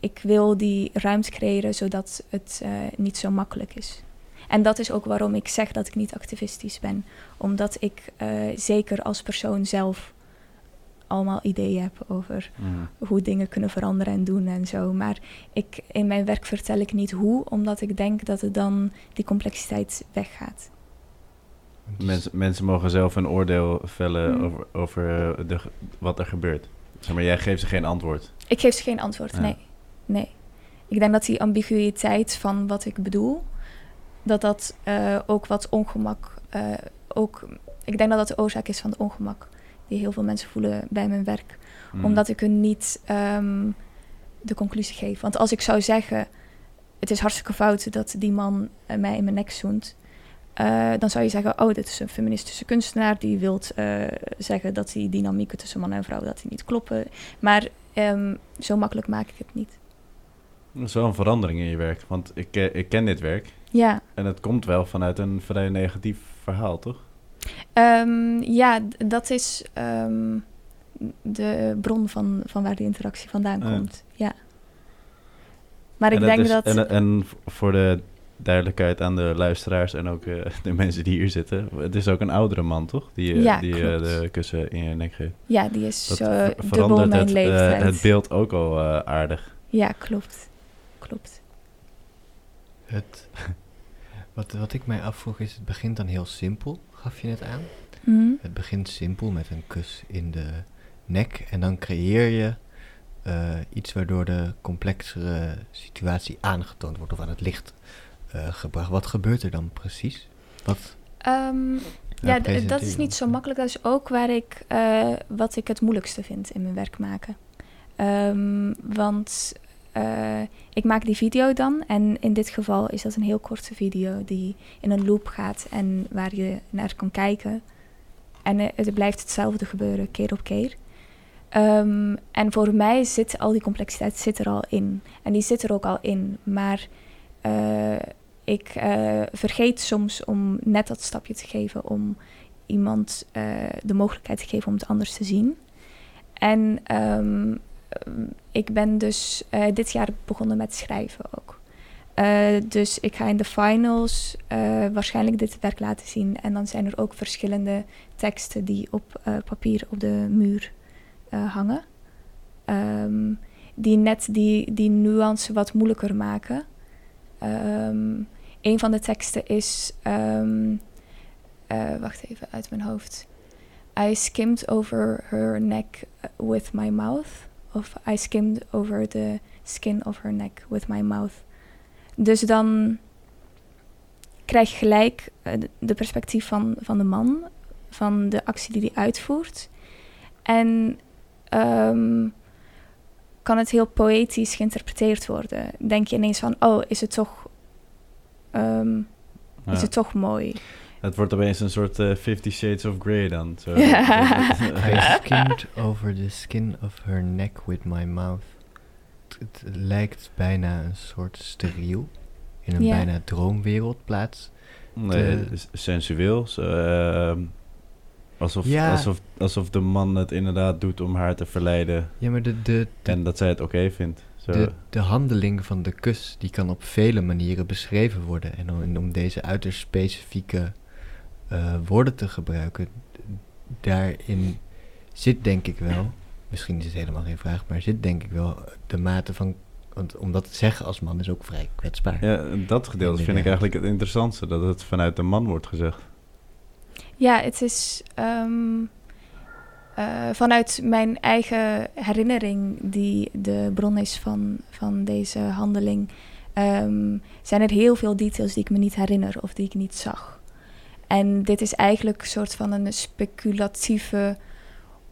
Ik wil die ruimte creëren zodat het eh, niet zo makkelijk is. En dat is ook waarom ik zeg dat ik niet activistisch ben. Omdat ik eh, zeker als persoon zelf allemaal ideeën heb over
Mm.
hoe dingen kunnen veranderen en doen en zo. Maar ik, in mijn werk vertel ik niet hoe, omdat ik denk dat het dan die complexiteit weggaat.
Mensen, mensen mogen zelf een oordeel vellen
Mm.
over, over eh, de, wat er gebeurt. Zeg maar, jij geeft ze geen antwoord.
Ik geef ze geen antwoord,
Ja.
nee. Nee. Ik denk dat die ambiguïteit van wat ik bedoel, dat dat eh, ook wat ongemak, eh, ook, ik denk dat dat de oorzaak is van het ongemak die heel veel mensen voelen bij mijn werk.
Mm.
Omdat ik hun niet ehm, de conclusie geef. Want als ik zou zeggen, het is hartstikke fout dat die man mij in mijn nek zoent. Eh, dan zou je zeggen, oh, dit is een feministische kunstenaar die wil zeggen dat die dynamieken tussen man en vrouw dat die niet kloppen. Maar ehm, zo makkelijk maak ik het niet.
Dat is wel een verandering in je werk. Want ik, eh, ik ken dit werk.
Ja,
En het komt wel vanuit een vrij negatief verhaal, toch?
Ehm, ja dat is ehm, de bron van, van waar die interactie vandaan komt. Ja. Maar ik denk
is-
dat...
En, en voor de duidelijkheid aan de luisteraars en ook eh, de mensen die hier zitten. Het is ook een oudere man, toch? Die, eh,
Ja,
die eh, de kussen in je nek geeft.
Ja, die is
Dat ver-
dubbel
verandert
mijn
het,
leeftijd.
het beeld ook al eh, aardig.
Ja, klopt. Klopt.
Het, wat, wat ik mij afvroeg is, het begint dan heel simpel, gaf je net aan.
Mhm.
Het begint simpel met een kus in de nek en dan creëer je eh, iets waardoor de complexere situatie aangetoond wordt of aan het licht eh, gebracht. Wat gebeurt er dan precies? Wat,
Ehm,
Ja,
dat is niet zo makkelijk. Dat is ook waar ik, eh, wat ik het moeilijkste vind in mijn werk maken. Ehm, want eh, ik maak die video dan. En in dit geval is dat een heel korte video die in een loop gaat en waar je naar kan kijken. En het blijft hetzelfde gebeuren, keer op keer. Ehm, en voor mij zit al die complexiteit zit er al in. En die zit er ook al in. Maar ik eh, vergeet soms om net dat stapje te geven om iemand eh, de mogelijkheid te geven om het anders te zien. En ehm, ik ben dus eh, dit jaar begonnen met schrijven ook. Eh, dus ik ga in de finals eh, waarschijnlijk dit werk laten zien. En dan zijn er ook verschillende teksten die op eh, papier op de muur eh, hangen. Ehm, die net die, die nuance wat moeilijker maken. Ehm, een van de teksten is. ehm, eh, wacht even uit mijn hoofd. I skimmed over her neck with my mouth. Of I skimmed over the skin of her neck with my mouth. Dus dan krijg je gelijk eh, de- perspectief van, van de man, van de actie die hij uitvoert. En ehm, kan het heel poëtisch geïnterpreteerd worden. Denk je ineens van, oh, is het toch, ehm,
Ja.
is het toch mooi?
Het wordt opeens een soort eh, Fifty Shades of Grey dan. Zo.
I skimmed over the skin of her neck with my mouth. Het, lijkt bijna een soort steriel. In een bijna droomwereld plaats.
Nee, het is sensueel. Ehm, alsof,
Ja.
alsof, alsof de man het inderdaad doet om haar te verleiden.
Ja, maar de, de, de,
En dat zij het oké vindt. Zo.
de, de handeling van de kus, die kan op vele manieren beschreven worden. En om, om deze uiterst specifieke eh, woorden te gebruiken, daarin zit denk ik wel, misschien is het helemaal geen vraag, maar zit denk ik wel de mate van, want om dat te zeggen als man is ook vrij kwetsbaar.
Ja, dat gedeelte vind ik eigenlijk het interessantste. Dat het vanuit de man wordt gezegd.
Ja, het is ehm, eh, vanuit mijn eigen herinnering, die de bron is van, van deze handeling, ehm, zijn er heel veel details die ik me niet herinner of die ik niet zag. En dit is eigenlijk een soort van een speculatieve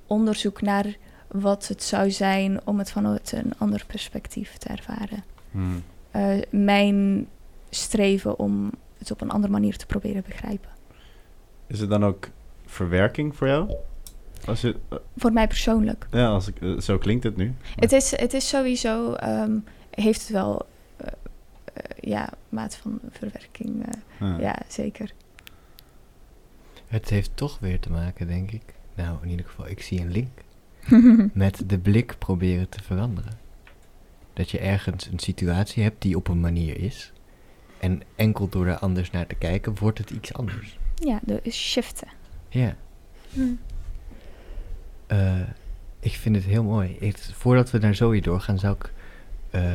onderzoek naar wat het zou zijn om het vanuit een ander perspectief te ervaren.
Hmm.
Eh, mijn streven om het op een andere manier te proberen begrijpen.
Is het dan ook verwerking voor jou? Als je,
Voor mij persoonlijk.
ja, als ik, eh, zo klinkt het nu.
Het is, het is sowieso, ehm, heeft het wel, eh, eh, ja, maat van verwerking.
Ja.
ja, zeker.
Het heeft toch weer te maken, denk ik. Nou, in ieder geval, ik zie een link. Met de blik proberen te veranderen. Dat je ergens een situatie hebt die op een manier is. En enkel door er anders naar te kijken, wordt het iets anders.
Ja, de shiften.
Ja.
Hm.
Eh, ik vind het heel mooi. Ik- voordat we naar Zoe doorgaan, zou ik. eh,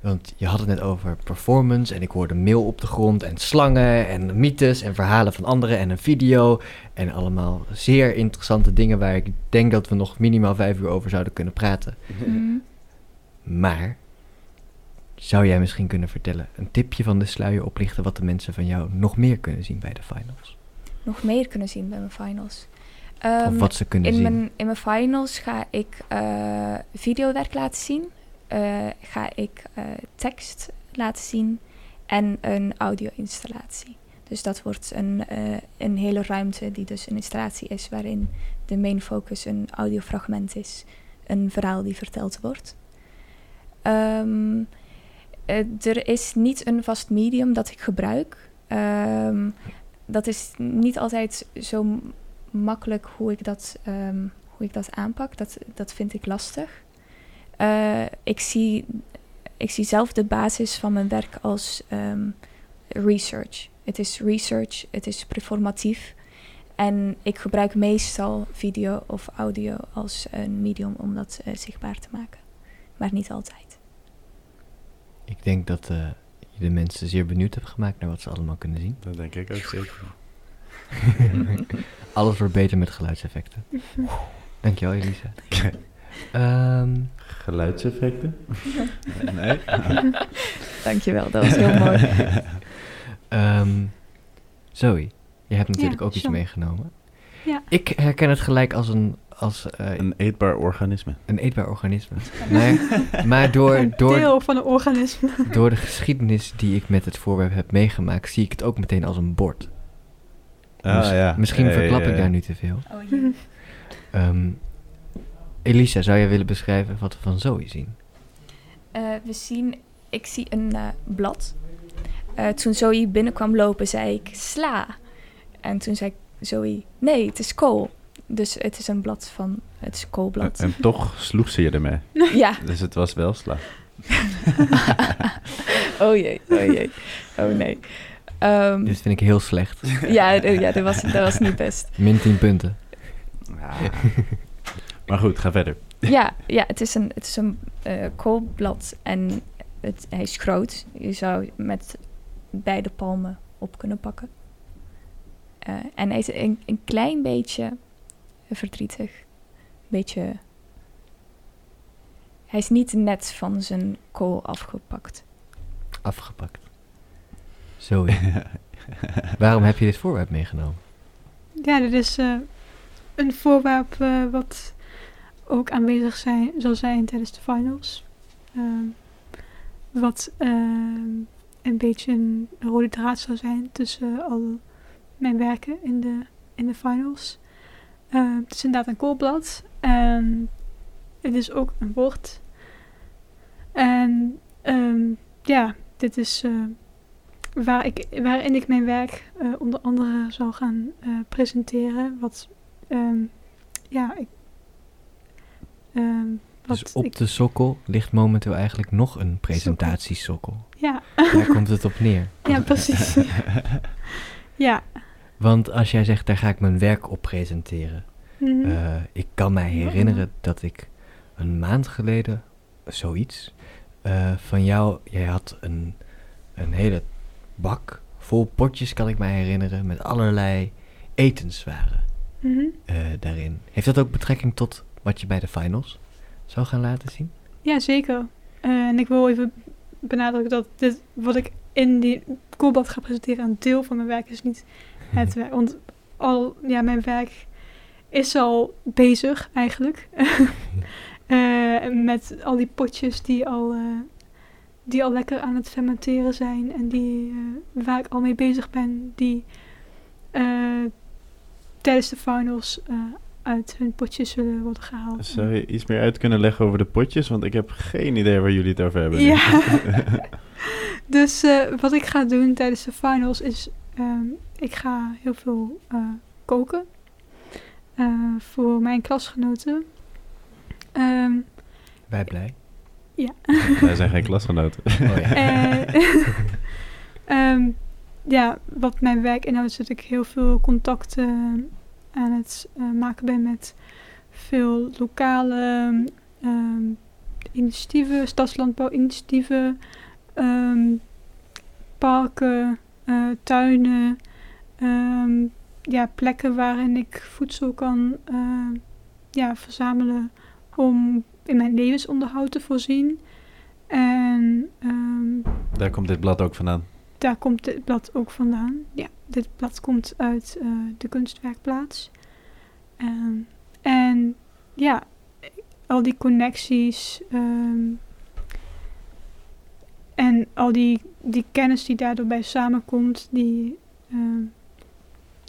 want je had het net over performance. En ik hoorde mail op de grond. En slangen. En mythes. En verhalen van anderen. En een video. En allemaal zeer interessante dingen waar ik denk dat we nog minimaal vijf uur over zouden kunnen praten.
Mhm.
Maar. Zou jij misschien kunnen vertellen, een tipje van de sluier oplichten wat de mensen van jou nog meer kunnen zien bij de finals?
Nog meer kunnen zien bij mijn finals.
of
Ehm,
wat ze kunnen
in,
zien?
mijn, in mijn finals ga ik eh, videowerk laten zien. Eh, ga ik eh, tekst laten zien. En een audio-installatie. Dus dat wordt een, een hele ruimte die dus een installatie is waarin de main focus een audiofragment is. Een verhaal die verteld wordt. Ehm, eh, er is niet een vast medium dat ik gebruik. Ehm, dat is niet altijd zo makkelijk hoe ik dat, ehm, hoe ik dat aanpak. Dat, dat vind ik lastig. Eh, ik, zie, ik zie zelf de basis van mijn werk als ehm, research. Het is research, het is performatief. En ik gebruik meestal video of audio als een medium om dat eh, zichtbaar te maken. Maar niet altijd.
Ik denk dat eh, de mensen zeer benieuwd hebt gemaakt naar wat ze allemaal kunnen zien.
Dat denk ik ook zeker.
Alles wordt beter met geluidseffecten. Dankjewel, Elisa. Ehm,
Geluidseffecten? nee?
Dankjewel, dat was heel mooi.
ehm, Zoe, je hebt natuurlijk
Ja,
ook iets
zo.
meegenomen.
Ja.
Ik herken het gelijk als een, als, eh,
Een eetbaar organisme.
een eetbaar organisme. Maar, maar door,
Een
door,
deel van een organisme.
door de geschiedenis die ik met het voorwerp heb meegemaakt, zie ik het ook meteen als een bord.
Ah, ja.
Misschien verklap ik daar nu te veel.
Oh,
Mhm.
Ehm, Elisa, zou jij willen beschrijven wat we van Zoe zien?
Eh, we zien, ik zie een eh, blad. Eh, toen Zoe binnenkwam lopen, zei ik sla. En toen zei Zoe, nee, het is kool. Dus het is een blad van, het is een koolblad.
En toch sloeg ze je ermee.
ja.
Dus het was wel slag.
oh jee, oh jee. Oh nee. Ehm,
Dit vind ik heel slecht.
ja, ja dat, was, dat was niet best.
Min 10 punten.
Maar goed, ga verder.
Ja, ja het is een, het is een eh, koolblad en het, hij is groot. Je zou met beide palmen op kunnen pakken. Eh, en hij is een, een klein beetje verdrietig. Een beetje... Hij is niet net van zijn kool afgepakt.
Afgepakt. Zoe, waarom heb je dit voorwerp meegenomen?
Ja, dit is eh, een voorwerp eh, wat ook aanwezig zijn, zal zijn tijdens de finals. Ehm, wat ehm, een beetje een rode draad zal zijn tussen al mijn werken in de, in de finals. Ehm, het is inderdaad een koolblad. En het is ook een bord. En ehm, ja, dit is eh, waar ik, waarin ik mijn werk eh, onder andere zal gaan eh, presenteren. Wat, ehm, ja, ik, wat
Dus op
ik,
de sokkel ligt momenteel eigenlijk nog een presentatiesokkel.
ja,
Daar komt het op neer.
ja, precies. ja,
Want als jij zegt, daar ga ik mijn werk op presenteren.
mhm,
eh, ik kan mij herinneren dat ik een maand geleden, zoiets, eh, van jou, jij had een, een hele bak vol potjes, kan ik mij herinneren, met allerlei etenswaren
mhm.
eh, daarin. Heeft dat ook betrekking tot wat je bij de finals zou gaan laten zien?
ja, zeker. En ik wil even benadrukken dat dit, wat ik in die koelblad ga presenteren, een deel van mijn werk is niet het werk. Want al, ja, mijn werk is al bezig eigenlijk. Eh, met al die potjes die al, eh, die al lekker aan het fermenteren zijn. En die, eh, waar ik al mee bezig ben. Die tijdens de finals uit hun potjes zullen worden gehaald.
Zou je iets meer uit kunnen leggen over de potjes? Want ik heb geen idee waar jullie het over hebben.
Ja. dus wat ik ga doen tijdens de finals is... ehm, ik ga heel veel eh, koken. eh, voor mijn klasgenoten. Ehm,
Wij blij.
Wij zijn geen klasgenoten.
Oh ja.
Eh, Ehm, ja, wat mijn werk inhoudt, is dat ik heel veel contacten aan het eh, maken ben met veel lokale ehm, initiatieven, stadslandbouwinitiatieven, ehm, parken, eh, tuinen, ehm, ja, plekken waarin ik voedsel kan eh, ja, verzamelen om in mijn levensonderhoud te voorzien. En ehm,
Daar komt dit blad ook vandaan.
daar komt dit blad ook vandaan. Ja, dit blad komt uit eh, de kunstwerkplaats. Ehm, en ja, al die connecties en al die, die kennis die daardoor bij samenkomt, die, ehm,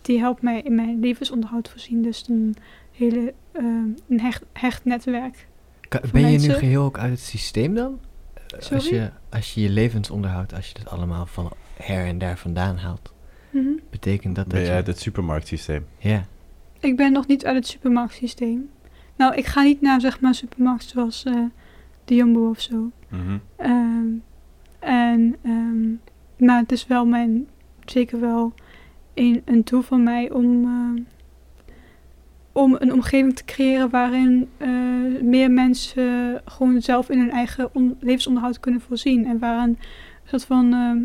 die helpt mij in mijn levensonderhoud voorzien. Dus een hele ehm, een hecht, hecht netwerk.
Ka-
Voor
ben je nu geheel ook uit het systeem dan? Eh, Als je, als je je levensonderhoud, als je dat allemaal van her en daar vandaan haalt,
Mhm.
betekent dat
Ben
dat
je
je...
uit het supermarktsysteem?
Ja.
Ik ben nog niet uit het supermarktsysteem. Nou, ik ga niet naar zeg maar supermarkt zoals eh, de Jumbo of zo.
Mhm.
Ehm, en, ehm, maar het is wel mijn, zeker wel een, een doel van mij om, ehm, om een omgeving te creëren waarin eh, meer mensen gewoon zelf in hun eigen on- levensonderhoud kunnen voorzien. En waarin een soort van, ehm,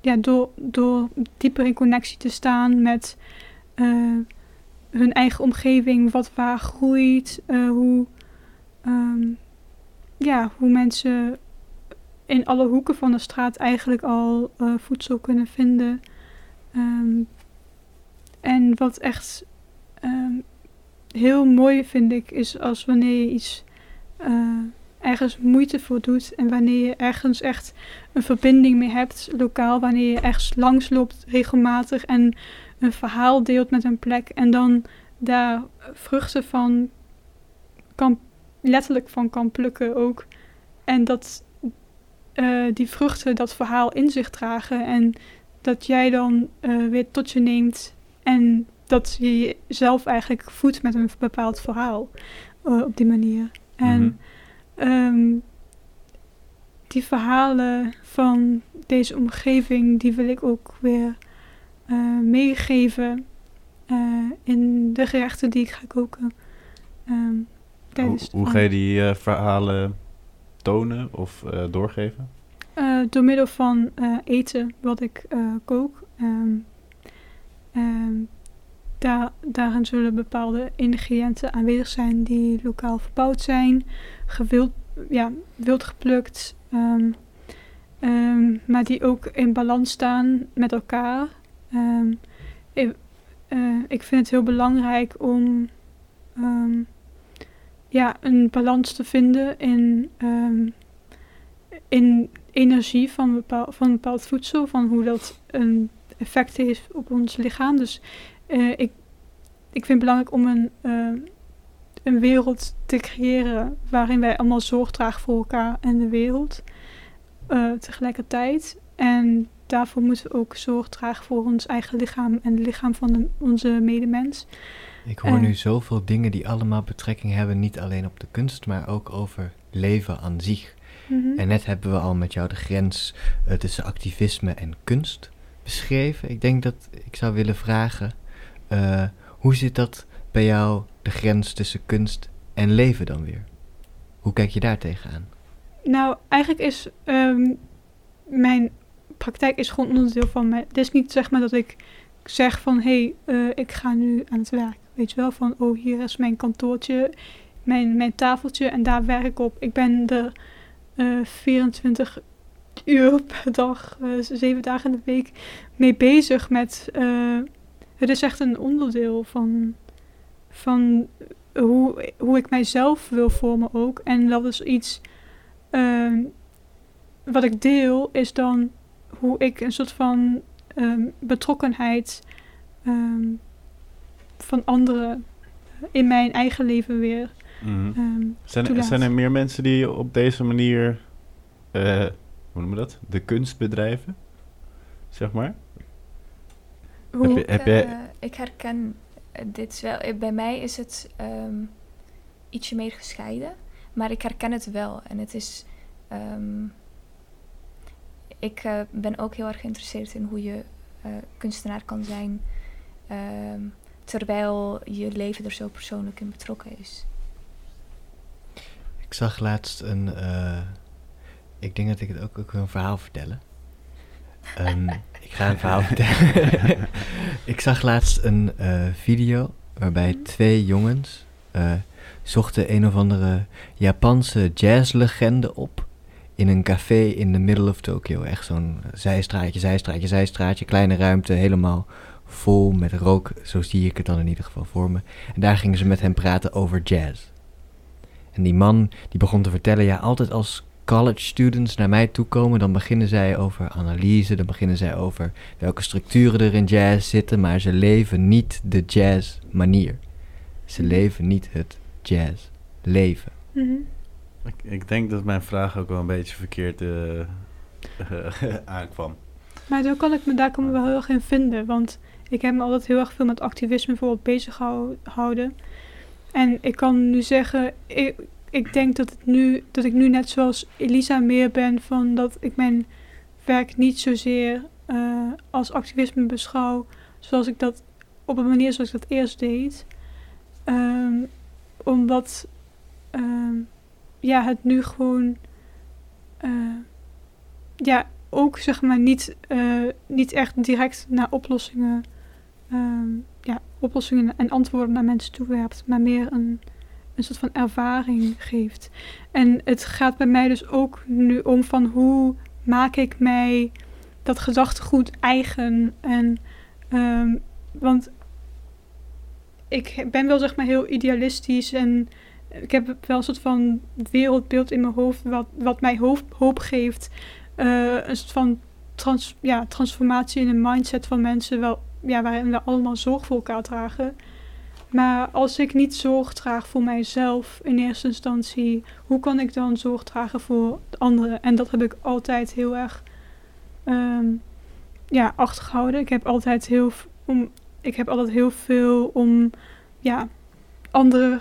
ja, door, door dieper in connectie te staan met eh, hun eigen omgeving, wat waar groeit, eh, hoe, ehm, ja, hoe mensen in alle hoeken van de straat eigenlijk al eh, voedsel kunnen vinden. Ehm, en wat echt ehm, heel mooi vind ik, is als wanneer je iets eh, ergens moeite voor doet en wanneer je ergens echt een verbinding mee hebt, lokaal, wanneer je ergens langs loopt regelmatig en een verhaal deelt met een plek en dan daar vruchten van kan, letterlijk van kan plukken ook. En dat eh, die vruchten dat verhaal in zich dragen. En dat jij dan eh, weer tot je neemt. En dat je jezelf eigenlijk voedt met een bepaald verhaal. eh, op die manier. En
Mhm.
ehm, die verhalen van deze omgeving, die wil ik ook weer meegeven in de gerechten die ik ga koken. Ehm,
Hoe,
tijdens
hoe
de-
ga je die verhalen of eh, doorgeven?
Eh, door middel van eh, eten wat ik kook. Ehm, daar, daarin zullen bepaalde ingrediënten aanwezig zijn die lokaal verbouwd zijn, gewild, ja, wild geplukt, ehm, maar die ook in balans staan met elkaar. Ik, ik vind het heel belangrijk om ja, een balans te vinden in, ehm, in energie van, bepaal, van bepaald voedsel, van hoe dat een effect heeft op ons lichaam. Dus eh, ik, ik vind het belangrijk om een, eh, een wereld te creëren waarin wij allemaal zorg dragen voor elkaar en de wereld eh, tegelijkertijd. En daarvoor moeten we ook zorg dragen voor ons eigen lichaam en het lichaam van onze medemens.
Ik hoor
Eh.
nu zoveel dingen die allemaal betrekking hebben, niet alleen op de kunst, maar ook over leven aan zich.
Mhm.
En net hebben we al met jou de grens eh, tussen activisme en kunst beschreven. Ik denk dat ik zou willen vragen, eh, hoe zit dat bij jou, de grens tussen kunst en leven dan weer? Hoe kijk je daar tegenaan?
Nou, eigenlijk is ehm, mijn praktijk is gewoon onderdeel van mij. Het is niet zeg maar dat ik zeg van hé, hey, eh, ik ga nu aan het werk. Weet je wel, van oh hier is mijn kantoortje, mijn, mijn tafeltje en daar werk ik op. Ik ben er eh 24 uur per dag, eh, zeven dagen in de week mee bezig met. eh, het is echt een onderdeel van, van hoe, hoe ik mijzelf wil vormen ook. En dat is iets Ehm, wat ik deel is dan hoe ik een soort van ehm, betrokkenheid ehm, van anderen in mijn eigen leven weer.
Mhm.
ehm,
Zijn, er, zijn er meer mensen die op deze manier, eh, hoe noemen we dat? De kunst bedrijven, zeg maar?
hoe,
Heb je-
Ik,
heb jij-
eh, ik herken dit wel. Eh, Bij mij is het ehm, ietsje meer gescheiden. Maar ik herken het wel. En het is... ehm, ik ben ook heel erg geïnteresseerd in hoe je eh, kunstenaar kan zijn. Terwijl je leven er zo persoonlijk in betrokken is.
Ik zag laatst een. eh, ik denk dat ik het ook, ook een verhaal vertellen. Ehm, ik ga een verhaal vertellen. ik zag laatst een eh, video waarbij twee jongens eh, zochten een of andere Japanse jazzlegende op in een café in the middle of Tokyo. Echt zo'n zijstraatje, zijstraatje, zijstraatje, kleine ruimte, helemaal vol met rook. Zo zie ik het dan in ieder geval voor me. En daar gingen ze met hem praten over jazz. En die man die begon te vertellen, ja, altijd als college students naar mij toe komen, dan beginnen zij over analyse, dan beginnen zij over welke structuren er in jazz zitten, maar ze leven niet de jazz manier. Ze leven niet het jazz leven.
Mhm.
Ik, ik denk dat mijn vraag ook wel een beetje verkeerd eh, aankwam.
Maar daar kan ik me daar kan ik me wel heel erg in vinden. Want ik heb me altijd heel erg veel met activisme bijvoorbeeld bezig gehou- gehouden. En ik kan nu zeggen, ik, ik denk dat, het nu, dat ik nu net zoals Elisa meer ben van dat ik mijn werk niet zozeer eh, als activisme beschouw zoals ik dat op een manier zoals ik dat eerst deed. Ehm, omdat ehm, ja, het nu gewoon eh, ja, ook zeg maar niet, eh, niet echt direct naar oplossingen, ehm, ja, oplossingen en antwoorden naar mensen toewerpt, maar meer een, een soort van ervaring geeft. En het gaat bij mij dus ook nu om van hoe maak ik mij dat gedachtegoed eigen. En, ehm, want ik ben wel zeg maar heel idealistisch en ik heb wel een soort van wereldbeeld in mijn hoofd wat, wat mij hoop, hoop geeft. Eh, een soort van ja, transformatie in de mindset van mensen, wel, ja, waarin we allemaal zorg voor elkaar dragen. Maar als ik niet zorg draag voor mijzelf in eerste instantie, hoe kan ik dan zorg dragen voor de anderen? En dat heb ik altijd heel erg ehm, ja, achtergehouden. Ik heb altijd heel, om, ik heb altijd heel veel om ja, anderen,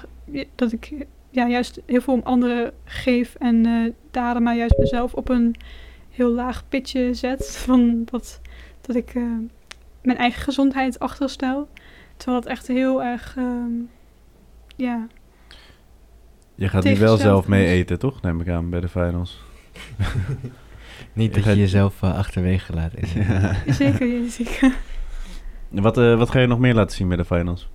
dat ik ja, juist heel veel om anderen geef en eh daarom maar juist mezelf op een heel laag pitje zet. Van dat, dat ik eh, mijn eigen gezondheid achterstel. Terwijl het echt heel erg, ehm, ja,
Je gaat nu wel zelf mee eten, toch? Neem ik aan, bij de finals.
Niet dat je jezelf eh, achterwege laat. inderdaad.
zeker, zeker.
Wat, eh, wat ga je nog meer laten zien bij de finals?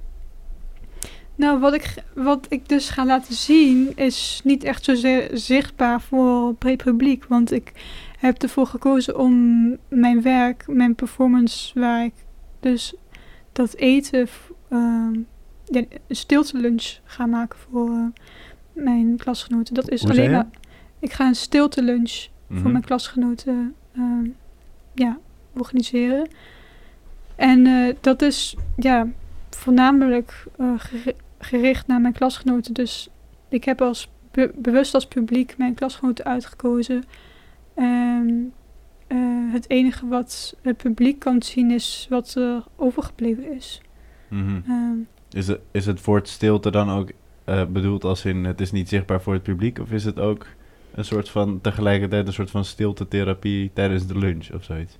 Nou, wat ik, wat ik dus ga laten zien is niet echt zozeer zichtbaar voor het breed publiek. Want ik heb ervoor gekozen om mijn werk, mijn performance, waar ik dus dat eten, ehm, ja, een stilte lunch ga maken voor eh, mijn klasgenoten. Dat is
Hoe
alleen maar. Ik ga een stilte lunch
Mhm.
voor mijn klasgenoten ehm, ja, organiseren. En eh, dat is ja, voornamelijk eh, geri- gericht naar mijn klasgenoten. Dus ik heb als be- bewust als publiek mijn klasgenoten uitgekozen. En eh, het enige wat het publiek kan zien is wat er overgebleven is.
Mhm.
Ehm,
Is, het, is het woord stilte dan ook eh, bedoeld als in het is niet zichtbaar voor het publiek? Of is het ook een soort van tegelijkertijd een soort van stilte-therapie tijdens de lunch of zoiets?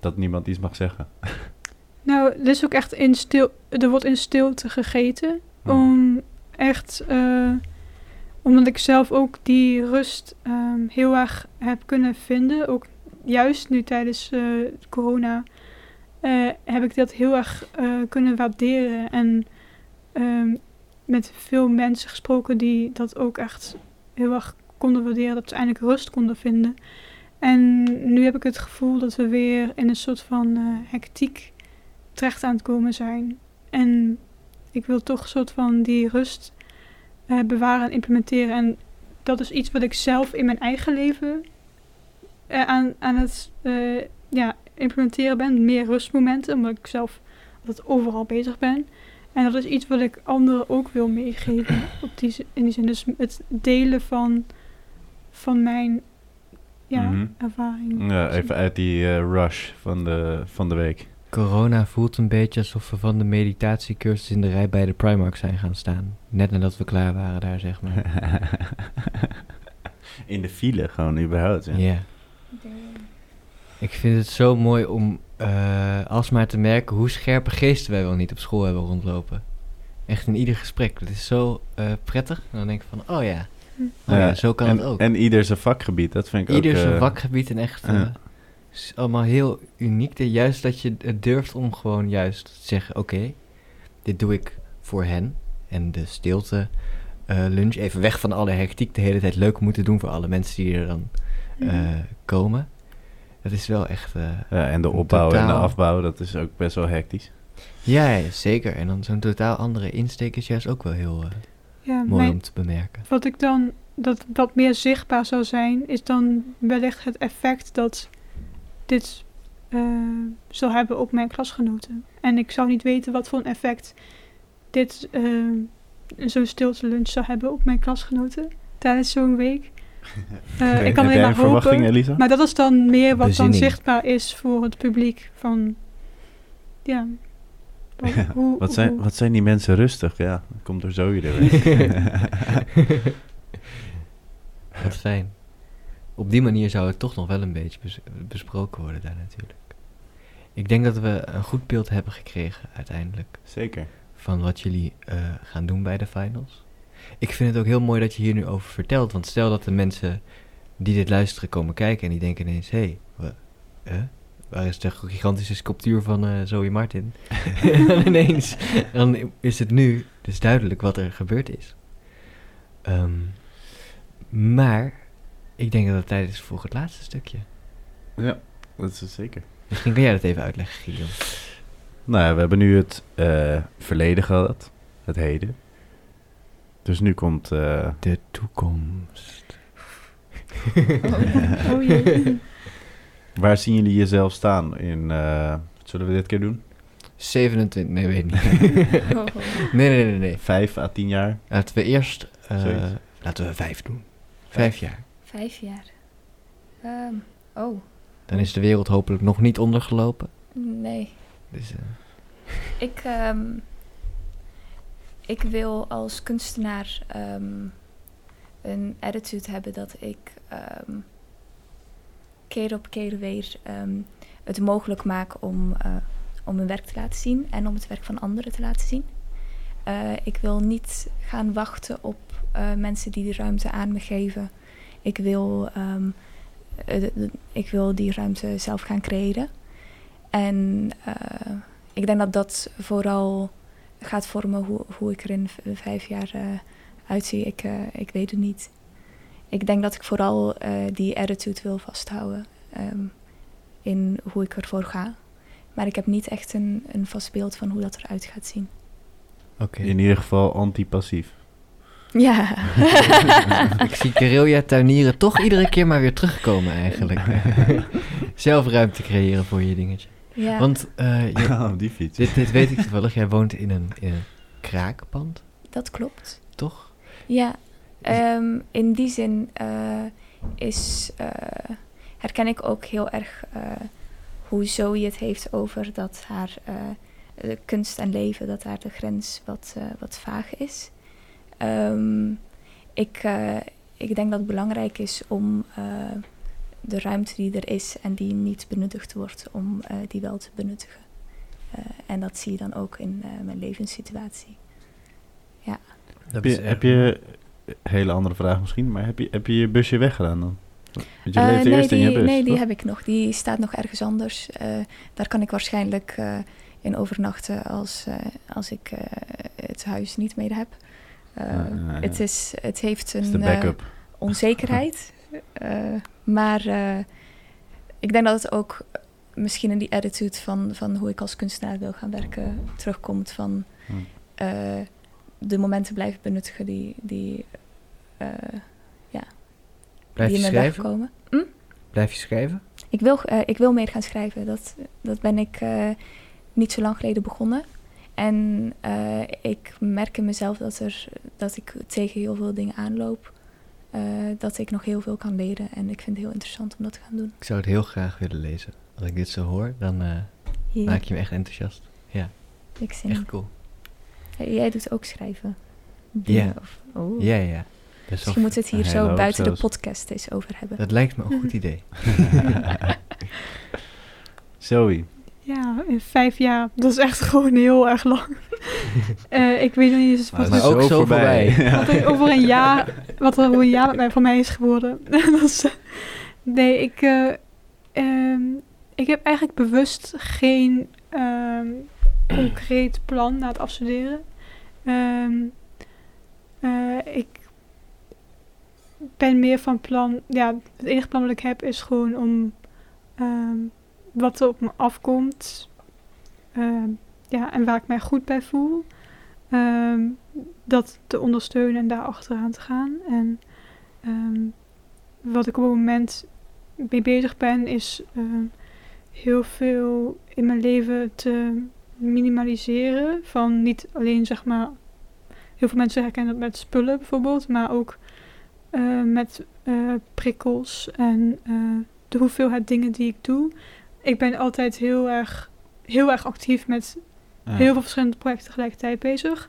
Dat niemand iets mag zeggen.
nou, er is ook echt in stil, er wordt in stilte gegeten.
Hm.
Om echt, eh, omdat ik zelf ook die rust ehm, heel erg heb kunnen vinden. Ook juist nu tijdens eh, corona eh, heb ik dat heel erg eh, kunnen waarderen. En ehm, met veel mensen gesproken die dat ook echt heel erg konden waarderen. Dat ze eindelijk rust konden vinden. En nu heb ik het gevoel dat we weer in een soort van hectiek terecht aan het komen zijn. En ik wil toch een soort van die rust eh, bewaren en implementeren. En dat is iets wat ik zelf in mijn eigen leven eh, aan, aan het eh, ja, implementeren ben. Meer rustmomenten, omdat ik zelf altijd overal bezig ben. En dat is iets wat ik anderen ook wil meegeven. Op die, in die zin. Dus het delen van, van mijn ja,
Mhm.
ervaring.
Ja, even uit die rush van de, van de week.
Corona voelt een beetje alsof we van de meditatiecursus in de rij bij de Primark zijn gaan staan. Net nadat we klaar waren daar, zeg maar.
In de file gewoon überhaupt. Ja.
Ik vind het zo mooi om eh, alsmaar te merken hoe scherpe geesten wij wel niet op school hebben rondlopen. Echt in ieder gesprek. Het is zo eh, prettig. En dan denk ik van, oh ja, oh ja, zo kan
en,
het ook.
En ieder zijn vakgebied, dat vind ik
Ieder
ook...
zijn
eh,
vakgebied en echt
ja.
Is allemaal heel uniek. Juist dat je het durft om gewoon juist te zeggen, oké, dit doe ik voor hen. En de stilte eh, lunch, even weg van alle hectiek, de hele tijd leuk moeten doen voor alle mensen die er dan
Mhm.
eh, komen. Dat is wel echt... eh,
Ja, en de opbouw en de afbouw, dat is ook best wel hectisch.
ja, ja, zeker. En dan zo'n totaal andere insteek is juist ook wel heel eh,
Ja,
mooi
mijn-
om te bemerken.
wat ik dan, dat wat meer zichtbaar zou zijn, is dan wellicht het effect dat dit eh, zal hebben op mijn klasgenoten. En ik zou niet weten wat voor een effect dit, eh, zo'n stilte lunch zou hebben op mijn klasgenoten tijdens zo'n week. Eh, ik kan alleen maar hopen.
Elisa?
Maar dat is dan meer wat
Bezinning.
dan zichtbaar is voor het publiek. Van, ja. Wat,
Ja,
hoe-
Wat zijn,
hoe-
wat zijn die mensen rustig? Ja, dan komt er zo weer weg.
Wat fijn. Op die manier zou het toch nog wel een beetje bes- besproken worden daar natuurlijk. Ik denk dat we een goed beeld hebben gekregen uiteindelijk
Zeker.
van wat jullie eh, gaan doen bij de finals. Ik vind het ook heel mooi dat je hier nu over vertelt, want stel dat de mensen die dit luisteren komen kijken en die denken ineens, hé, hey, waar is de gigantische sculptuur van eh Zoe Martin? en dan ineens, dan is het nu dus duidelijk wat er gebeurd is. Ehm, maar ik denk dat het tijd is voor het laatste stukje.
Ja, dat is het zeker.
Misschien kan jij dat even uitleggen, Guillaume.
Nou ja, we hebben nu het eh, verleden gehad, het heden. Dus nu komt... eh,
De toekomst.
Oh jee.
waar zien jullie jezelf staan in... eh, zullen we dit keer doen?
27, nee, weet niet.
Oh.
nee, nee, nee, nee.
Vijf à tien jaar?
Laten we eerst, eh, laten we vijf doen. Vijf jaar.
Vijf jaar. Ehm, oh,
Dan is de wereld hopelijk nog niet ondergelopen.
nee.
Dus, eh,
Ik, ehm, ik wil als kunstenaar ehm, een attitude hebben dat ik keer op keer weer het mogelijk maak om, eh, om mijn werk te laten zien en om het werk van anderen te laten zien. Eh, ik wil niet gaan wachten op mensen die die ruimte aan me geven. Ik wil, ehm, eh, ik wil die ruimte zelf gaan creëren. En eh, ik denk dat dat vooral gaat vormen hoe, hoe ik er in vijf jaar eh, uitzie. Ik, eh, ik weet het niet. Ik denk dat ik vooral eh, die attitude wil vasthouden ehm, in hoe ik ervoor ga. Maar ik heb niet echt een, een vast beeld van hoe dat eruit gaat zien.
Oké.
In ieder geval antipassief.
Ja.
Ik zie Carilja tuinieren toch iedere keer maar weer terugkomen eigenlijk. Zelf ruimte creëren voor je dingetje.
ja.
Want eh, je-
Oh, die fiets.
dit, dit weet ik toevallig. Jij woont in een, in een kraakpand,
dat klopt.
toch?
Ja, ehm, in die zin eh, is, eh, herken ik ook heel erg eh, hoe Zoe het heeft over dat haar eh, kunst en leven, dat daar de grens wat, eh, wat vaag is. Ehm, ik, eh, ik denk dat het belangrijk is om eh, de ruimte die er is en die niet benuttigd wordt, om eh, die wel te benuttigen. Eh, en dat zie je dan ook in eh, mijn levenssituatie.
Dat
Heb je, heb je, hele andere vraag misschien, maar heb je, heb je je busje weggedaan dan? Want je leeft
nee,
eerst in je
die,
bus,
nee, die
toch?
heb ik nog. Die staat nog ergens anders. Eh, daar kan ik waarschijnlijk eh, in overnachten als, eh, als ik eh, het huis niet meer heb. Eh,
Ja, ja, ja.
Het, is, het heeft een eh, onzekerheid. Eh, maar ik denk dat het ook misschien in die attitude van, van hoe ik als kunstenaar wil gaan werken terugkomt. Van
Hm.
de momenten blijven benuttigen die, die, eh
Blijf
die
je
in mijn weg komen.
Blijf je schrijven?
Ik wil, ik wil meer gaan schrijven. Dat, dat ben ik niet zo lang geleden begonnen. En eh, ik merk in mezelf dat, er, dat ik tegen heel veel dingen aanloop. Eh, dat ik nog heel veel kan leren. En ik vind het heel interessant om dat te gaan doen.
Ik zou het heel graag willen lezen. Als ik dit zo hoor, dan eh, maak je me echt enthousiast.
ik zin.
Echt cool.
Hey, jij doet ook schrijven.
Ja.
Oh.
Ja, ja.
Misschien moeten we het hier zo buiten de podcast eens over hebben.
Dat lijkt me een goed idee.
Zoe.
Ja, in vijf jaar. Dat is echt gewoon heel erg lang. Eh, ik weet nog niet eens wat,
Maar ook zo voorbij.
Wat er over een jaar, wat er over een jaar met mij, van mij is geworden. dat is, eh, nee, ik, eh, ehm, ik heb eigenlijk bewust geen ehm, concreet plan na het afstuderen. Ehm, eh, ik ben meer van plan, ja, het enige plan wat ik heb is gewoon om ehm, wat er op me afkomt, ehm, ja, en waar ik mij goed bij voel, ehm, dat te ondersteunen en daar achteraan te gaan. En ehm, wat ik op het moment mee bezig ben, is heel veel in mijn leven te minimaliseren. Van niet alleen zeg maar, heel veel mensen herkennen dat met spullen bijvoorbeeld, maar ook eh, met eh, prikkels en eh, de hoeveelheid dingen die ik doe. Ik ben altijd heel erg, heel erg actief met
Ja.
heel veel verschillende projecten tegelijkertijd bezig.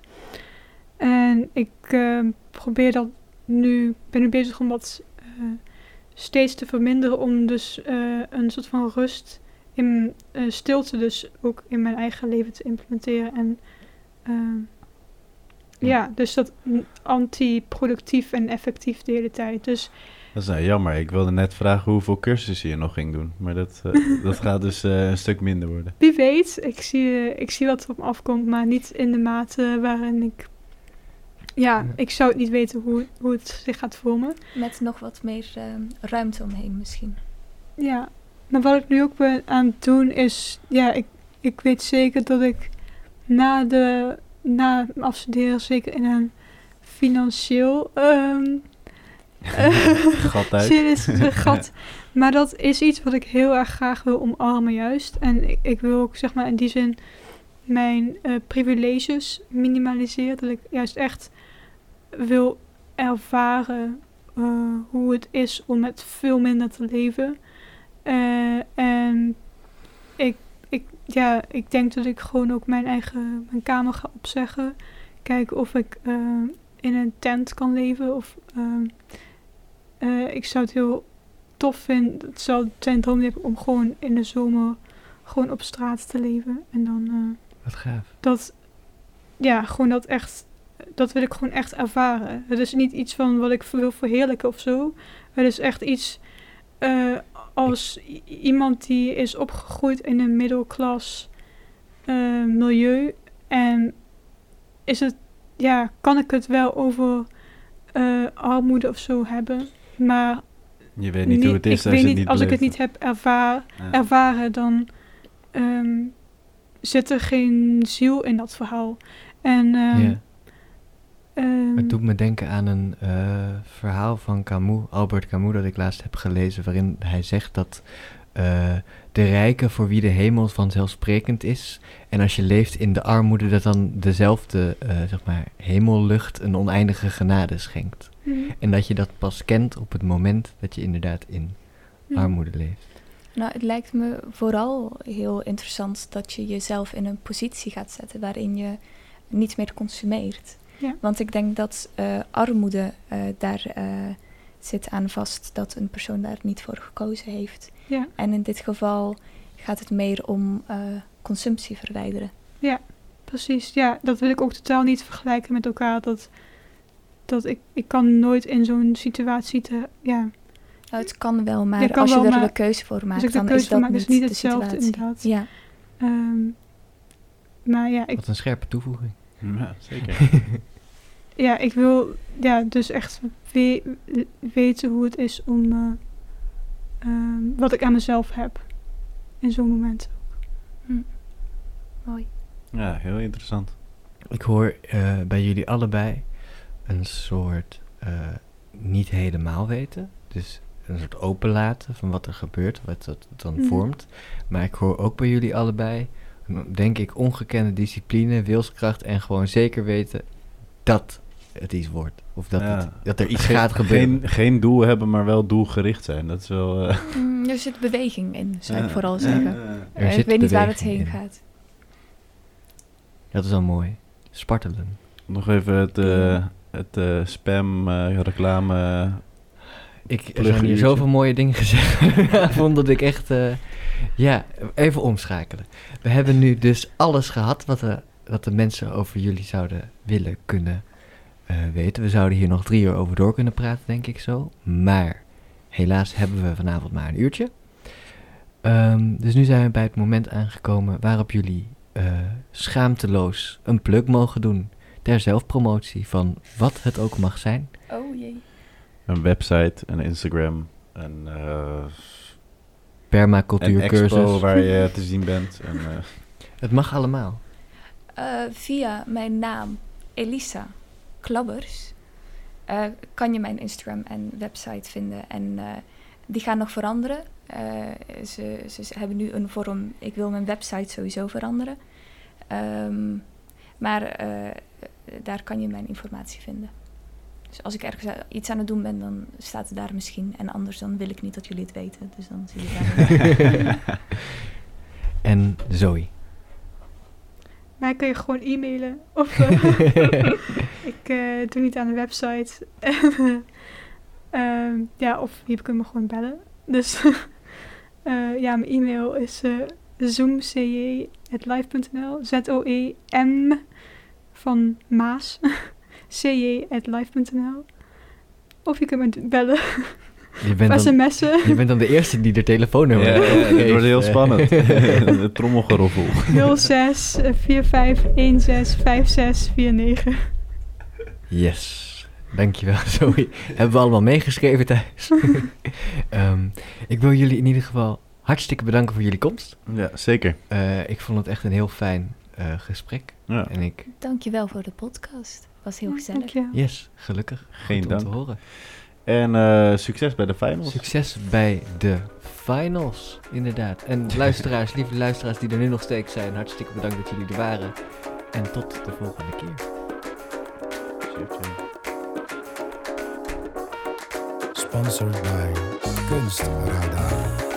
En ik eh, probeer dat nu, ben nu bezig om dat eh, steeds te verminderen. Om dus eh, een soort van rust in eh, stilte dus ook in mijn eigen leven te implementeren. En ehm, ja, dus dat anti-productief en effectief de hele tijd. Dus
Dat is nou jammer. Ik wilde net vragen hoeveel cursussen je nog ging doen. Maar dat, eh, dat gaat dus eh, een stuk minder worden.
wie weet, ik zie, ik zie wat er op me afkomt, maar niet in de mate waarin ik... Ja,
Ja.
ik zou het niet weten hoe, hoe het zich gaat vormen.
Met nog wat meer ehm, ruimte omheen misschien.
Ja, maar wat ik nu ook ben aan het doen is... Ja, ik, ik weet zeker dat ik na, de, na mijn afstuderen zeker in een financieel... ehm
Gat uit.
serieus gat. Maar dat is iets wat ik heel erg graag wil omarmen juist. En ik, ik wil ook zeg maar in die zin mijn eh, privileges minimaliseren. Dat ik juist echt wil ervaren eh, hoe het is om met veel minder te leven. Eh, en ik, ik, ja, ik denk dat ik gewoon ook mijn eigen mijn kamer ga opzeggen. Kijken of ik in een tent kan leven. Of eh, ik zou het heel tof vinden. Het zou zijn droom om gewoon in de zomer gewoon op straat te leven. En dan eh,
Wat gaaf.
dat, ja, gewoon dat echt, dat wil ik gewoon echt ervaren. Het is niet iets van wat ik wil verheerlijken of zo. Het is echt iets eh, als iemand die is opgegroeid in een middelklas milieu. En is het, ja, kan ik het wel over armoede of zo hebben. Maar
Je weet niet hoe het is als het
niet, ik het niet heb ervaar,
Ja.
ervaren, dan ehm, zit er geen ziel in dat verhaal. En ehm,
Ja.
ehm,
Het doet me denken aan een eh, verhaal van Camus, Albert Camus, dat ik laatst heb gelezen, waarin hij zegt dat eh, de rijken voor wie de hemel vanzelfsprekend is, en als je leeft in de armoede, dat dan dezelfde eh, zeg maar, hemellucht een oneindige genade schenkt.
Mm,
En dat je dat pas kent op het moment dat je inderdaad in
mm,
armoede leeft.
Nou, het lijkt me vooral heel interessant dat je jezelf in een positie gaat zetten waarin je niet meer consumeert.
Ja.
Want ik denk dat eh, armoede eh, daar eh, zit aan vast dat een persoon daar niet voor gekozen heeft.
Ja.
En in dit geval gaat het meer om eh, consumptie verwijderen.
Precies, ja, dat wil ik ook totaal niet vergelijken met elkaar. Dat, dat ik, ik kan nooit in zo'n situatie te, ja,
Nou, het kan wel, maar
Ja, kan
als je
wel,
er
maar
de keuze voor maakt,
als ik de
dan
keuze
is dat
maak,
niet,
is niet
de
hetzelfde inderdaad.
Ja.
Ehm, maar ja ik,
Wat een scherpe toevoeging.
Ja, zeker.
ja, ik wil ja, dus echt we- weten hoe het is om eh, ehm, wat ik aan mezelf heb in zo'n moment.
Mooi.
Ja, heel interessant.
Ik hoor eh, bij jullie allebei een soort eh, niet helemaal weten. Dus een soort openlaten van wat er gebeurt, wat dat dan
Mhm.
vormt. Maar ik hoor ook bij jullie allebei, denk ik, ongekende discipline, wilskracht en gewoon zeker weten dat het iets wordt. Of dat,
Ja.
het, dat er iets
Geen-
gaat gebeuren.
Geen, geen doel hebben, maar wel doelgericht zijn. Dat is wel... eh,
Mm, er zit beweging in, zou ik vooral zeggen.
ja.
Er
Eh,
zit
ik weet niet waar het heen
in.
gaat.
Dat is al mooi. Spartelen.
Nog even het, eh, het eh, spam, eh, reclame
Ik, er zijn
Pluggenuurtje.
hier zoveel mooie dingen gezegd vanavond dat ik echt... eh, ja, even omschakelen. We hebben nu dus alles gehad wat de, wat de mensen over jullie zouden willen kunnen weten. We zouden hier nog drie uur over door kunnen praten, denk ik zo. Maar helaas hebben we vanavond maar een uurtje. Ehm, dus nu zijn we bij het moment aangekomen waarop jullie schaamteloos een plug mogen doen ter zelfpromotie van wat het ook mag zijn.
Oh jee.
Een website, een Instagram, een, eh een
Permacultuurcursus.
expo waar je te zien bent. En, eh,
Het mag allemaal.
Eh, via mijn naam, Elisa Klabbers, eh, kan je mijn Instagram en website vinden. En eh, die gaan nog veranderen. Eh, ze, ze, hebben nu een vorm, ik wil mijn website sowieso veranderen. Ehm, maar eh, daar kan je mijn informatie vinden. Dus als ik ergens a- iets aan het doen ben, dan staat het daar misschien. En anders dan wil ik niet dat jullie het weten. Dus dan zie je het daar.
en Zoe.
Mij kun je gewoon e-mailen. Of eh, ik eh, doe niet aan de website. Ehm, ja, of je kunt me gewoon bellen. Dus eh, ja, mijn e-mail is eh zoomcj.live.nl Z-O-E-M van Maas. cj.live.nl Of je kunt me bellen.
Je bent,
Of
dan,
sms'en.
je bent dan de eerste die er telefoonnummer
ja, ja, het wordt heel spannend. Het trommelgeroffel.
06 45 16 56 49.
Yes. Dankjewel, Zoe. Hebben we allemaal meegeschreven thuis. Ehm, ik wil jullie in ieder geval hartstikke bedanken voor jullie komst.
Ja, zeker.
Eh, ik vond het echt een heel fijn eh, gesprek.
Ja,
En ik,
Dankjewel voor de podcast. Was heel gezellig.
Dank
yes, gelukkig.
Geen
Goed om te
dank.
horen.
En eh, succes bij de finals.
Succes bij de finals, inderdaad. En luisteraars, lieve luisteraars die er nu nog steeds zijn, hartstikke bedankt dat jullie er waren. En tot de volgende keer.
Sponsored by Kunstradar.